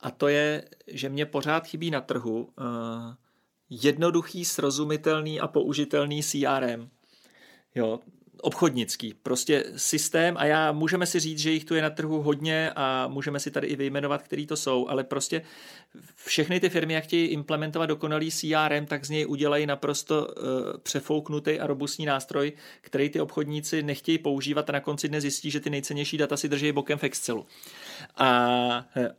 a to je, že mě pořád chybí na trhu uh, jednoduchý, srozumitelný a použitelný CRM. Jo, obchodnický, prostě systém a já můžeme si říct, že jich tu je na trhu hodně a můžeme si tady i vyjmenovat, který to jsou, ale prostě všechny ty firmy, jak chtějí implementovat dokonalý CRM, tak z něj udělají naprosto uh, přefouknutý a robustní nástroj, který ty obchodníci nechtějí používat a na konci dne zjistí, že ty nejcennější data si drží bokem v Excelu. A,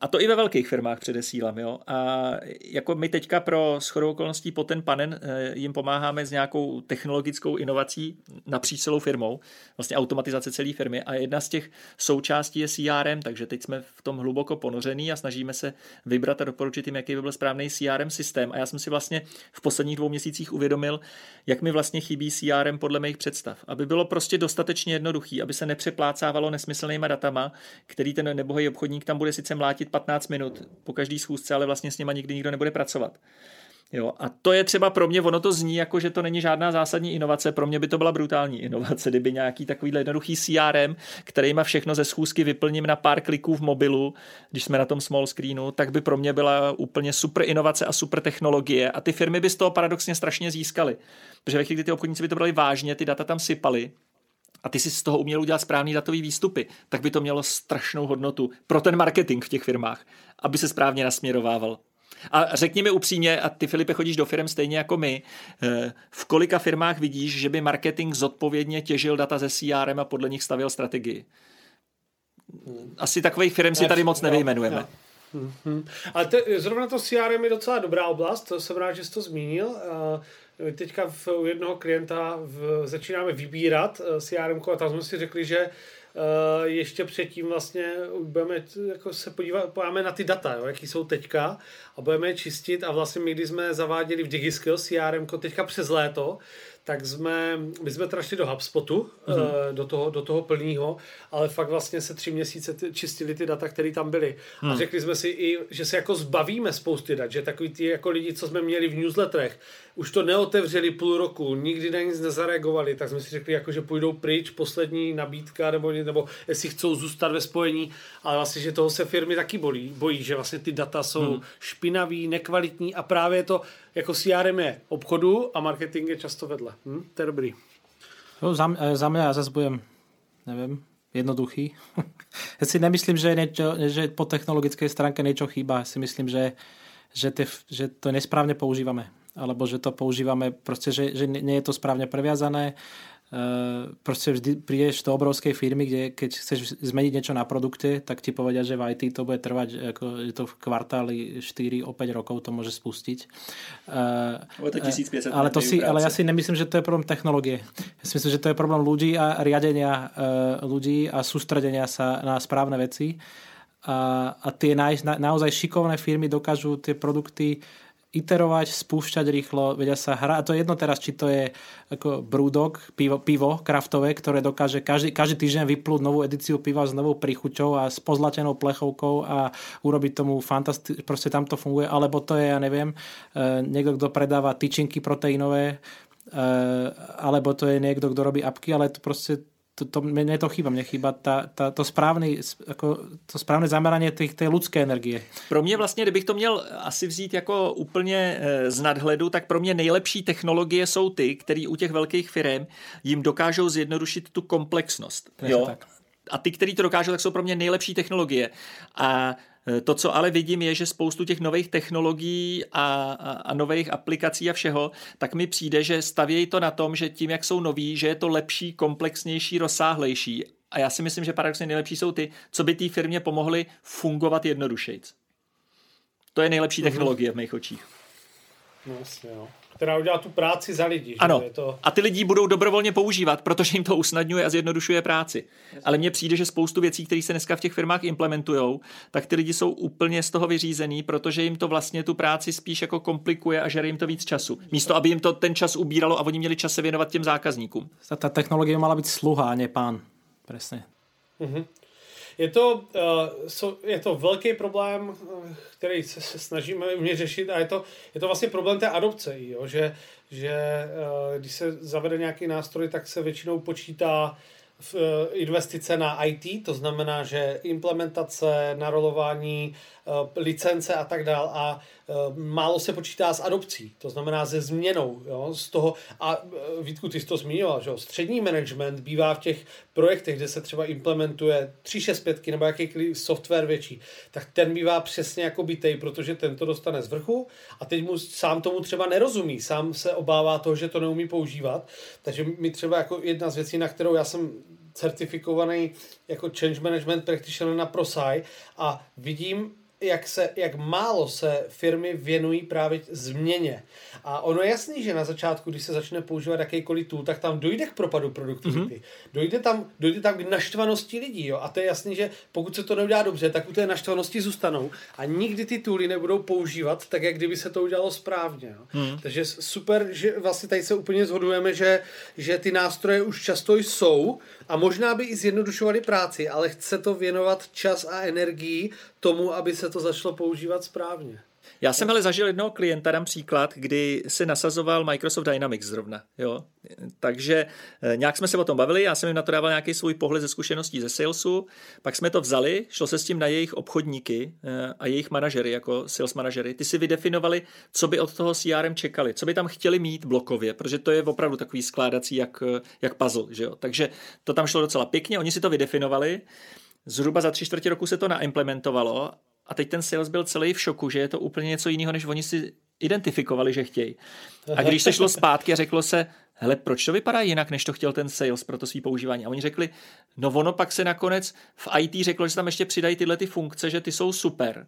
a to i ve velkých firmách předesílám. Jo? A jako my teďka pro shodou okolností po ten panen eh, jim pomáháme s nějakou technologickou inovací napříč celou firmou, vlastně automatizace celé firmy a jedna z těch součástí je CRM, takže teď jsme v tom hluboko ponořený a snažíme se vybrat a doporučit jim, jaký by byl správný CRM systém. A já jsem si vlastně v posledních dvou měsících uvědomil, jak mi vlastně chybí CRM podle mých představ. Aby bylo prostě dostatečně jednoduchý, aby se nepřeplácávalo nesmyslnýma datama, který ten nebohý obchodník tam bude sice mlátit 15 minut po každý schůzce, ale vlastně s nima nikdy nikdo nebude pracovat. Jo, a to je třeba pro mě, ono to zní jako, že to není žádná zásadní inovace, pro mě by to byla brutální inovace, kdyby nějaký takový jednoduchý CRM, který má všechno ze schůzky vyplním na pár kliků v mobilu, když jsme na tom small screenu, tak by pro mě byla úplně super inovace a super technologie a ty firmy by z toho paradoxně strašně získaly. Protože ve chvíli, kdy ty obchodníci by to brali vážně, ty data tam sypaly, a ty si z toho uměl udělat správný datový výstupy, tak by to mělo strašnou hodnotu pro ten marketing v těch firmách, aby se správně nasměrovával. A řekni mi upřímně, a ty Filipe chodíš do firm stejně jako my, eh, v kolika firmách vidíš, že by marketing zodpovědně těžil data ze CRM a podle nich stavil strategii? Asi takových firm si tady moc nevyjmenujeme. Mm-hmm. Ale te, zrovna to CRM je docela dobrá oblast, to jsem rád, že jsi to zmínil. Uh, teďka v, u jednoho klienta v, začínáme vybírat uh, CRM a tam jsme si řekli, že Uh, ještě předtím vlastně budeme jako se podívat, podíváme na ty data, jo, jaký jsou teďka a budeme je čistit a vlastně my, když jsme zaváděli v DigiSkills CRM teďka přes léto, tak jsme, my jsme teda šli do HubSpotu, mm-hmm. do toho, do toho plného, ale fakt vlastně se tři měsíce ty, čistili ty data, které tam byly. Mm. A hmm. řekli jsme si i, že se jako zbavíme spousty dat, že takový ty jako lidi, co jsme měli v newsletterech, už to neotevřeli půl roku, nikdy na nic nezareagovali, tak jsme si řekli, jako, že půjdou pryč, poslední nabídka, nebo, nebo jestli chcou zůstat ve spojení, ale vlastně, že toho se firmy taky bolí, bojí, že vlastně ty data jsou hmm. špinavý, nekvalitní a právě to jako CRM je obchodu a marketing je často vedle. Hm? To je dobrý. No, za, eh, za mě já zase budem, nevím, jednoduchý. já si nemyslím, že, niečo, že po technologické stránke niečo chýba. Já si myslím, že, že, te, že to nesprávně používáme alebo že to používame, proste, že, že nie je to správne previazané. Uh, proste vždy prídeš do obrovskej firmy, kde keď chceš zmeniť niečo na produkte, tak ti povedia, že v IT to bude trvať, ako je to v kvartáli 4 o 5 rokov to môže spustiť. Uh, to 1500 ale, to si, ale ja si nemyslím, že to je problém technológie. Ja si myslím, že to je problém ľudí a riadenia uh, ľudí a sústredenia sa na správne veci. A, a tie na, na, naozaj šikovné firmy dokážu tie produkty iterovať, spúšťať rýchlo, vedia sa hrať. A to je jedno teraz, či to je ako brúdok, pivo, pivo kraftové, ktoré dokáže každý, každý týždeň vyplúť novú edíciu piva s novou príchuťou a s pozlatenou plechovkou a urobiť tomu fantastické, proste tam to funguje. Alebo to je, ja neviem, e, niekto, kto predáva tyčinky proteínové, e, alebo to je niekto, kto robí apky, ale to proste to, to, mne to chýba, mne chýba ta, ta, to, správný, jako, to správné zamerání těch, té lidské energie. Pro mě vlastně, kdybych to měl asi vzít jako úplně eh, z nadhledu, tak pro mě nejlepší technologie jsou ty, které u těch velkých firm jim dokážou zjednodušit tu komplexnost. Jo? Tak. A ty, který to dokážou, tak jsou pro mě nejlepší technologie. A to, co ale vidím, je, že spoustu těch nových technologií a, a, a nových aplikací a všeho, tak mi přijde, že stavějí to na tom, že tím, jak jsou noví, že je to lepší, komplexnější, rozsáhlejší. A já si myslím, že paradoxně nejlepší jsou ty, co by té firmě pomohly fungovat jednodušejc. To je nejlepší mhm. technologie v mých očích. No, jasně, jo která udělá tu práci za lidi. Ano. Že? Je to... A ty lidi budou dobrovolně používat, protože jim to usnadňuje a zjednodušuje práci. Ale mně přijde, že spoustu věcí, které se dneska v těch firmách implementují, tak ty lidi jsou úplně z toho vyřízený, protože jim to vlastně tu práci spíš jako komplikuje a žere jim to víc času. Místo, aby jim to ten čas ubíralo a oni měli čas se věnovat těm zákazníkům. Ta, ta technologie mala být sluha, a ne pán. Přesně. Mm-hmm. Je to, uh, je to velký problém, eh, který se, snažíme mě řešit a je to, je to vlastně problém té adopce, jo? že, že uh, když se zavede nějaký nástroj, tak se většinou počítá investice na IT, to znamená, že implementace, narolování, licence a tak dál a Eh, málo se počítá s adopcí, to znamená se změnou. Jo, z toho, a eh, Vítku, ty jsi to zmiňoval, že střední management bývá v těch projektech, kde se třeba implementuje 365 nebo jakýkoliv software větší, tak ten bývá přesně jako bytej, protože ten to dostane z vrchu a teď mu sám tomu třeba nerozumí, sám se obává toho, že to neumí používat. Takže mi třeba jako jedna z věcí, na kterou já jsem certifikovaný jako change management practitioner na ProSci a vidím jak, se, jak málo se firmy věnují právě změně. A ono je jasný, že na začátku, když se začne používat jakýkoliv tool, tak tam dojde k propadu produktivity. Mm-hmm. Dojde, tam, dojde tam k naštvanosti lidí. Jo? A to je jasný, že pokud se to neudělá dobře, tak u té naštvanosti zůstanou a nikdy ty tooly nebudou používat tak, jak kdyby se to udělalo správně. Jo? Mm. Takže super, že vlastně tady se úplně zhodujeme, že, že ty nástroje už často jsou a možná by i zjednodušovali práci, ale chce to věnovat čas a energii tomu, aby se to začalo používat správně. Já jsem ale zažil jednoho klienta, dám příklad, kdy se nasazoval Microsoft Dynamics zrovna. Jo? Takže eh, nějak jsme se o tom bavili, já jsem jim na to dával nějaký svůj pohled ze zkušeností ze salesu, pak jsme to vzali, šlo se s tím na jejich obchodníky eh, a jejich manažery, jako sales manažery. Ty si vydefinovali, co by od toho CRM čekali, co by tam chtěli mít blokově, protože to je opravdu takový skládací jak, eh, jak puzzle. Že jo? Takže to tam šlo docela pěkně, oni si to vydefinovali, Zhruba za tři čtvrtě roku se to naimplementovalo a teď ten sales byl celý v šoku, že je to úplně něco jiného, než oni si identifikovali, že chtějí. A když se šlo zpátky a řeklo se, hele, proč to vypadá jinak, než to chtěl ten sales pro to svý používání? A oni řekli, no ono pak se nakonec v IT řeklo, že tam ještě přidají tyhle ty funkce, že ty jsou super.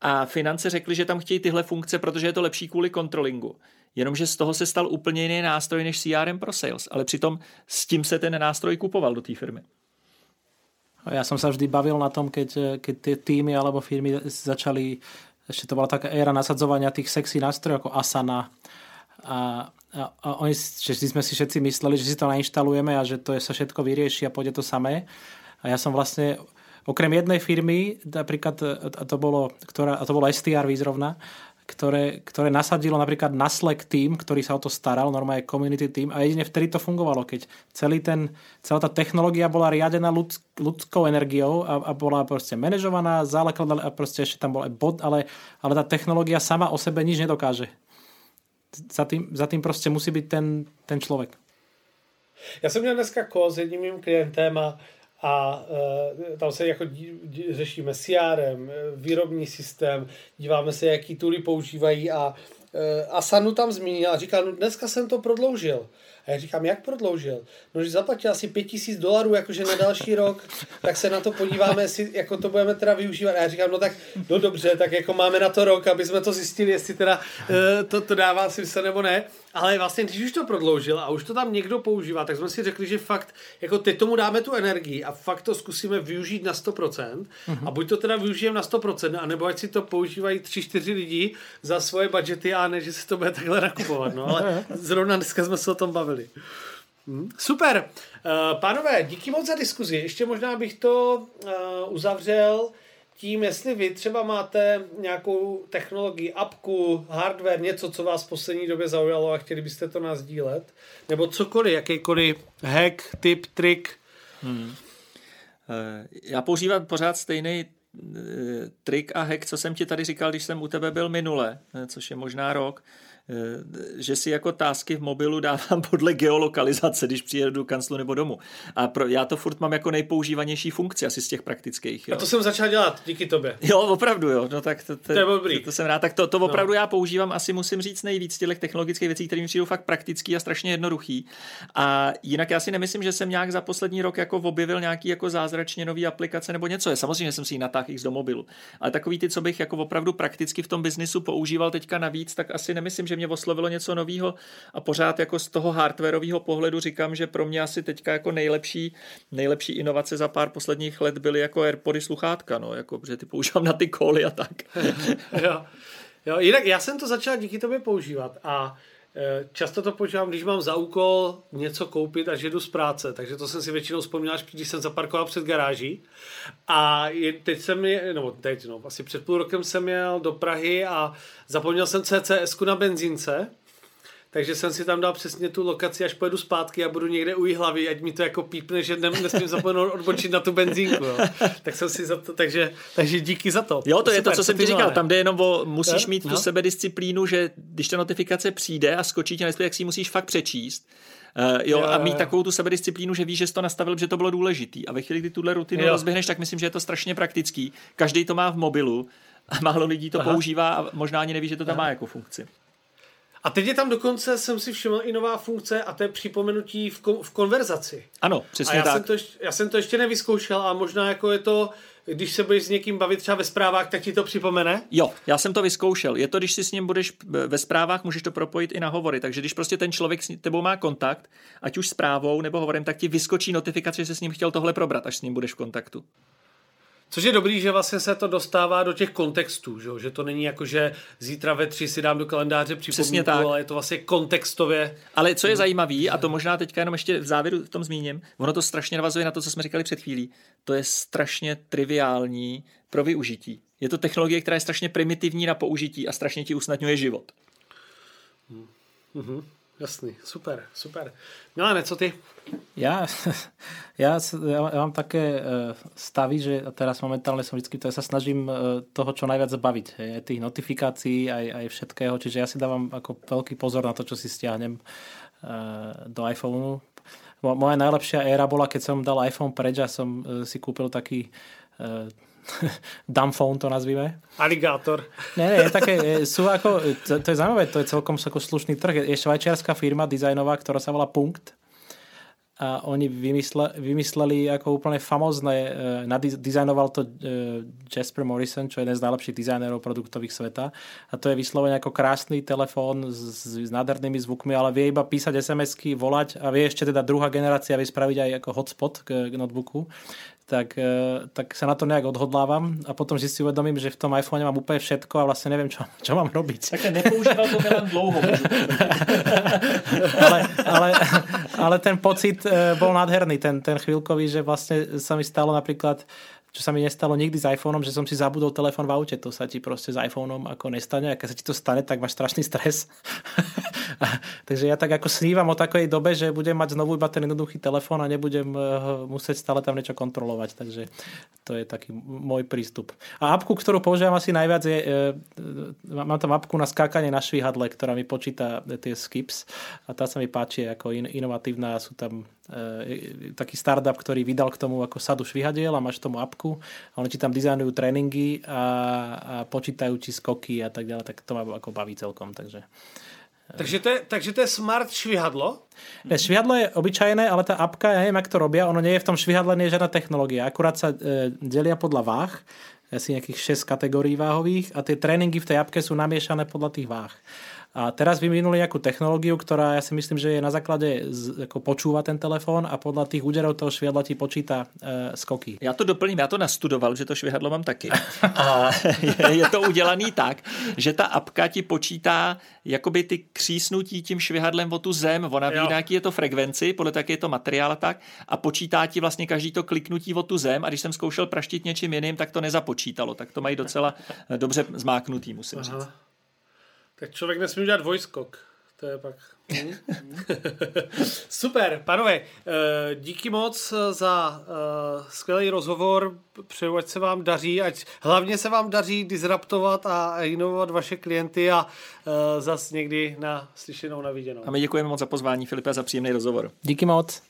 A finance řekli, že tam chtějí tyhle funkce, protože je to lepší kvůli kontrolingu. Jenomže z toho se stal úplně jiný nástroj než CRM pro sales, ale přitom s tím se ten nástroj kupoval do té firmy. Ja som sa vždy bavil na tom, keď, keď tie týmy alebo firmy začali, ešte to bola taká éra nasadzovania tých sexy nástrojov ako Asana a, a, a oni, že sme si všetci mysleli, že si to nainštalujeme a že to je, sa všetko vyrieši a pôjde to samé. A ja som vlastne okrem jednej firmy, napríklad, a to bolo, ktorá, a to bolo STR výzrovna, ktoré, ktoré nasadilo napríklad na Slack tým, ktorý sa o to staral, normálne community team a jedine vtedy to fungovalo, keď celý ten, celá tá technológia bola riadená ľud, ľudskou energiou a, a bola proste manažovaná, záleklad a proste ešte tam bol aj bod, ale, ale tá technológia sama o sebe nič nedokáže. Za tým, za tým prostě musí být ten, ten člověk. Já jsem měl dneska kol s jedním mým klientem a a e, tam se jako dí, dí, řešíme CRM, výrobní systém, díváme se, jaký tooly používají a e, Asanu tam zmínil a říkal, no dneska jsem to prodloužil. A já říkám, jak prodloužil? No, že zaplatil asi 5000 dolarů jakože na další rok, tak se na to podíváme, jestli jako to budeme teda využívat. A já říkám, no tak, no dobře, tak jako máme na to rok, aby jsme to zjistili, jestli teda uh, to, to dává smysl nebo ne. Ale vlastně, když už to prodloužil a už to tam někdo používá, tak jsme si řekli, že fakt, jako teď tomu dáme tu energii a fakt to zkusíme využít na 100% mm-hmm. a buď to teda využijeme na 100%, anebo ať si to používají 3-4 lidi za svoje budgety a ne, že se to bude takhle nakupovat. No, ale zrovna dneska jsme se o tom bavili bavili. Hmm. Super. Uh, pánové, díky moc za diskuzi. Ještě možná bych to uh, uzavřel tím, jestli vy třeba máte nějakou technologii, apku, hardware, něco, co vás v poslední době zaujalo a chtěli byste to nás dílet, nebo cokoliv, jakýkoliv hack, tip, trik. Hmm. Já používám pořád stejný trik a hack, co jsem ti tady říkal, když jsem u tebe byl minule, což je možná rok, Eh, že si jako tásky v mobilu dávám podle geolokalizace, když přijedu do kanclu nebo domu. A pro, já to furt mám jako nejpoužívanější funkci asi z těch praktických. Jo. A to jsem začal dělat díky tobě. Jo, opravdu, jo. No tak to, to, to, je dobrý. to, to jsem rád. Tak to, to no. opravdu no. já používám, asi musím říct nejvíc těch technologických věcí, které mi přijdou fakt praktický a strašně jednoduchý. A jinak já si nemyslím, že jsem nějak za poslední rok jako objevil nějaký jako zázračně nový aplikace nebo něco. Je samozřejmě jsem si ji natáhl do mobilu. Ale takový ty, co bych jako opravdu prakticky v tom biznisu používal teďka navíc, tak asi nemyslím, že mě oslovilo něco nového a pořád jako z toho hardwareového pohledu říkám, že pro mě asi teďka jako nejlepší, nejlepší inovace za pár posledních let byly jako AirPody sluchátka, no, jako, že ty používám na ty koly a tak. jo. jo, jinak já jsem to začal díky tobě používat a Často to používám, když mám za úkol něco koupit a jdu z práce, takže to jsem si většinou vzpomněl, až když jsem zaparkoval před garáží. A teď jsem, je, no teď, no, asi před půl rokem jsem jel do Prahy a zapomněl jsem CCS na benzínce, takže jsem si tam dal přesně tu lokaci, až pojedu zpátky a budu někde u hlavy, ať mi to jako pípne, že nesmím zapomenout odbočit na tu benzínku. Jo. Tak jsem si za to, takže, takže díky za to. Jo, to je to, co jsem ti říkal. Tam jde jenom o, musíš mít tu no. sebedisciplínu, že když ta notifikace přijde a skočí tě na jak si ji musíš fakt přečíst. Uh, jo, jo, a mít jo. takovou tu sebedisciplínu, že víš, že jsi to nastavil, že to bylo důležitý. A ve chvíli, kdy tuhle rutinu jo. rozběhneš, tak myslím, že je to strašně praktický. Každý to má v mobilu a málo lidí to Aha. používá a možná ani neví, že to tam Aha. má jako funkci. A teď je tam dokonce, jsem si všiml, i nová funkce a to je připomenutí v, ko- v konverzaci. Ano, přesně a já tak. Jsem to, ještě, já jsem to ještě nevyzkoušel a možná jako je to, když se budeš s někým bavit třeba ve zprávách, tak ti to připomene? Jo, já jsem to vyzkoušel. Je to, když si s ním budeš ve zprávách, můžeš to propojit i na hovory. Takže když prostě ten člověk s tebou má kontakt, ať už zprávou nebo hovorem, tak ti vyskočí notifikace, že se s ním chtěl tohle probrat, až s ním budeš v kontaktu. Což je dobrý, že vlastně se to dostává do těch kontextů, že, že to není jako, že zítra ve tři si dám do kalendáře připomínku, ale je to vlastně kontextově. Ale co je zajímavý, a to možná teďka jenom ještě v závěru v tom zmíním, ono to strašně navazuje na to, co jsme říkali před chvílí, to je strašně triviální pro využití. Je to technologie, která je strašně primitivní na použití a strašně ti usnadňuje život. Mm-hmm. Jasný, super, super. Milane, co ty? Ja, ja, ja mám také uh, stavy, že teraz momentálne som vždy, to ja sa snažím uh, toho čo najviac zbaviť. Aj tých notifikácií, aj, aj všetkého. Čiže ja si dávam ako veľký pozor na to, čo si stiahnem uh, do iPhoneu. Moja najlepšia éra bola, keď som dal iPhone preč a uh, si kúpil taký dumbphone to nazvíme. Aligátor. Ne, ne, je také, sú ako, to, to je zaujímavé, to je celkom ako slušný trh. Je švajčiarská firma dizajnová, ktorá sa volá Punkt a oni vymysle, vymysleli ako úplne famózne, e, nadizajnoval to e, Jasper Morrison, čo je jeden z najlepších dizajnerov produktových sveta a to je vyslovene ako krásny telefón s, s nádhernými zvukmi, ale vie iba písať SMS-ky, volať a vie ešte teda druhá generácia vie spraviť aj ako hotspot k, k notebooku tak, e, tak sa na to nejak odhodlávam a potom že si uvedomím, že v tom iPhone mám úplne všetko a vlastne neviem, čo, čo mám robiť. Tak nepoužíval to Milan dlouho. ale, ale, ale ten pocit e, bol nádherný, ten, ten chvíľkový, že vlastne sa mi stalo napríklad čo sa mi nestalo nikdy s iPhoneom, že som si zabudol telefon v aute. To sa ti proste s iPhoneom ako nestane. A keď sa ti to stane, tak máš strašný stres. Takže ja tak ako snívam o takej dobe, že budem mať znovu iba ten jednoduchý telefón a nebudem uh, musieť stále tam niečo kontrolovať. Takže to je taký môj prístup. A apku, ktorú používam asi najviac je, uh, mám tam apku na skákanie na švihadle, ktorá mi počíta tie skips a tá sa mi páči ako in, inovatívna. Sú tam uh, taký startup, ktorý vydal k tomu ako sadu švihadiel a máš tomu apku a oni ti tam dizajnujú tréningy a, a počítajú ti skoky a tak ďalej, tak to ma ako baví celkom. Takže takže to, je, takže to je smart švihadlo? Ne, švihadlo je obyčajné, ale tá apka, ja neviem, jak to robia, ono nie je v tom švihadle, nie je žiadna technológia. Akurát sa e, delia podľa váh, asi nejakých 6 kategórií váhových a tie tréningy v tej apke sú namiešané podľa tých váh. A teraz vyvinuli nejakú technológiu, ktorá ja si myslím, že je na základe z, ako počúva ten telefon a podľa tých úderov toho švihadla ti počíta e, skoky. Já to doplním, já to nastudoval, že to švihadlo mám taky. A je, je to udělaný tak, že ta apka ti počítá jakoby ty křísnutí tím švihadlem o tu zem, ona ví, jaký je to frekvenci, podle tak je to materiál a tak, a počítá ti vlastně každý to kliknutí o tu zem a když jsem zkoušel praštit něčím jiným, tak to nezapočítalo, tak to mají docela dobře zmáknutý, musím Aha. říct. Tak člověk nesmí udělat vojskok. To je pak... Super, panové, eh, díky moc za eh, skvělý rozhovor, přeju, ať se vám daří, ať hlavně se vám daří disruptovat a inovovat vaše klienty a eh, zas někdy na slyšenou, na viděnou. A my děkujeme moc za pozvání, Filipe, za příjemný rozhovor. Díky moc.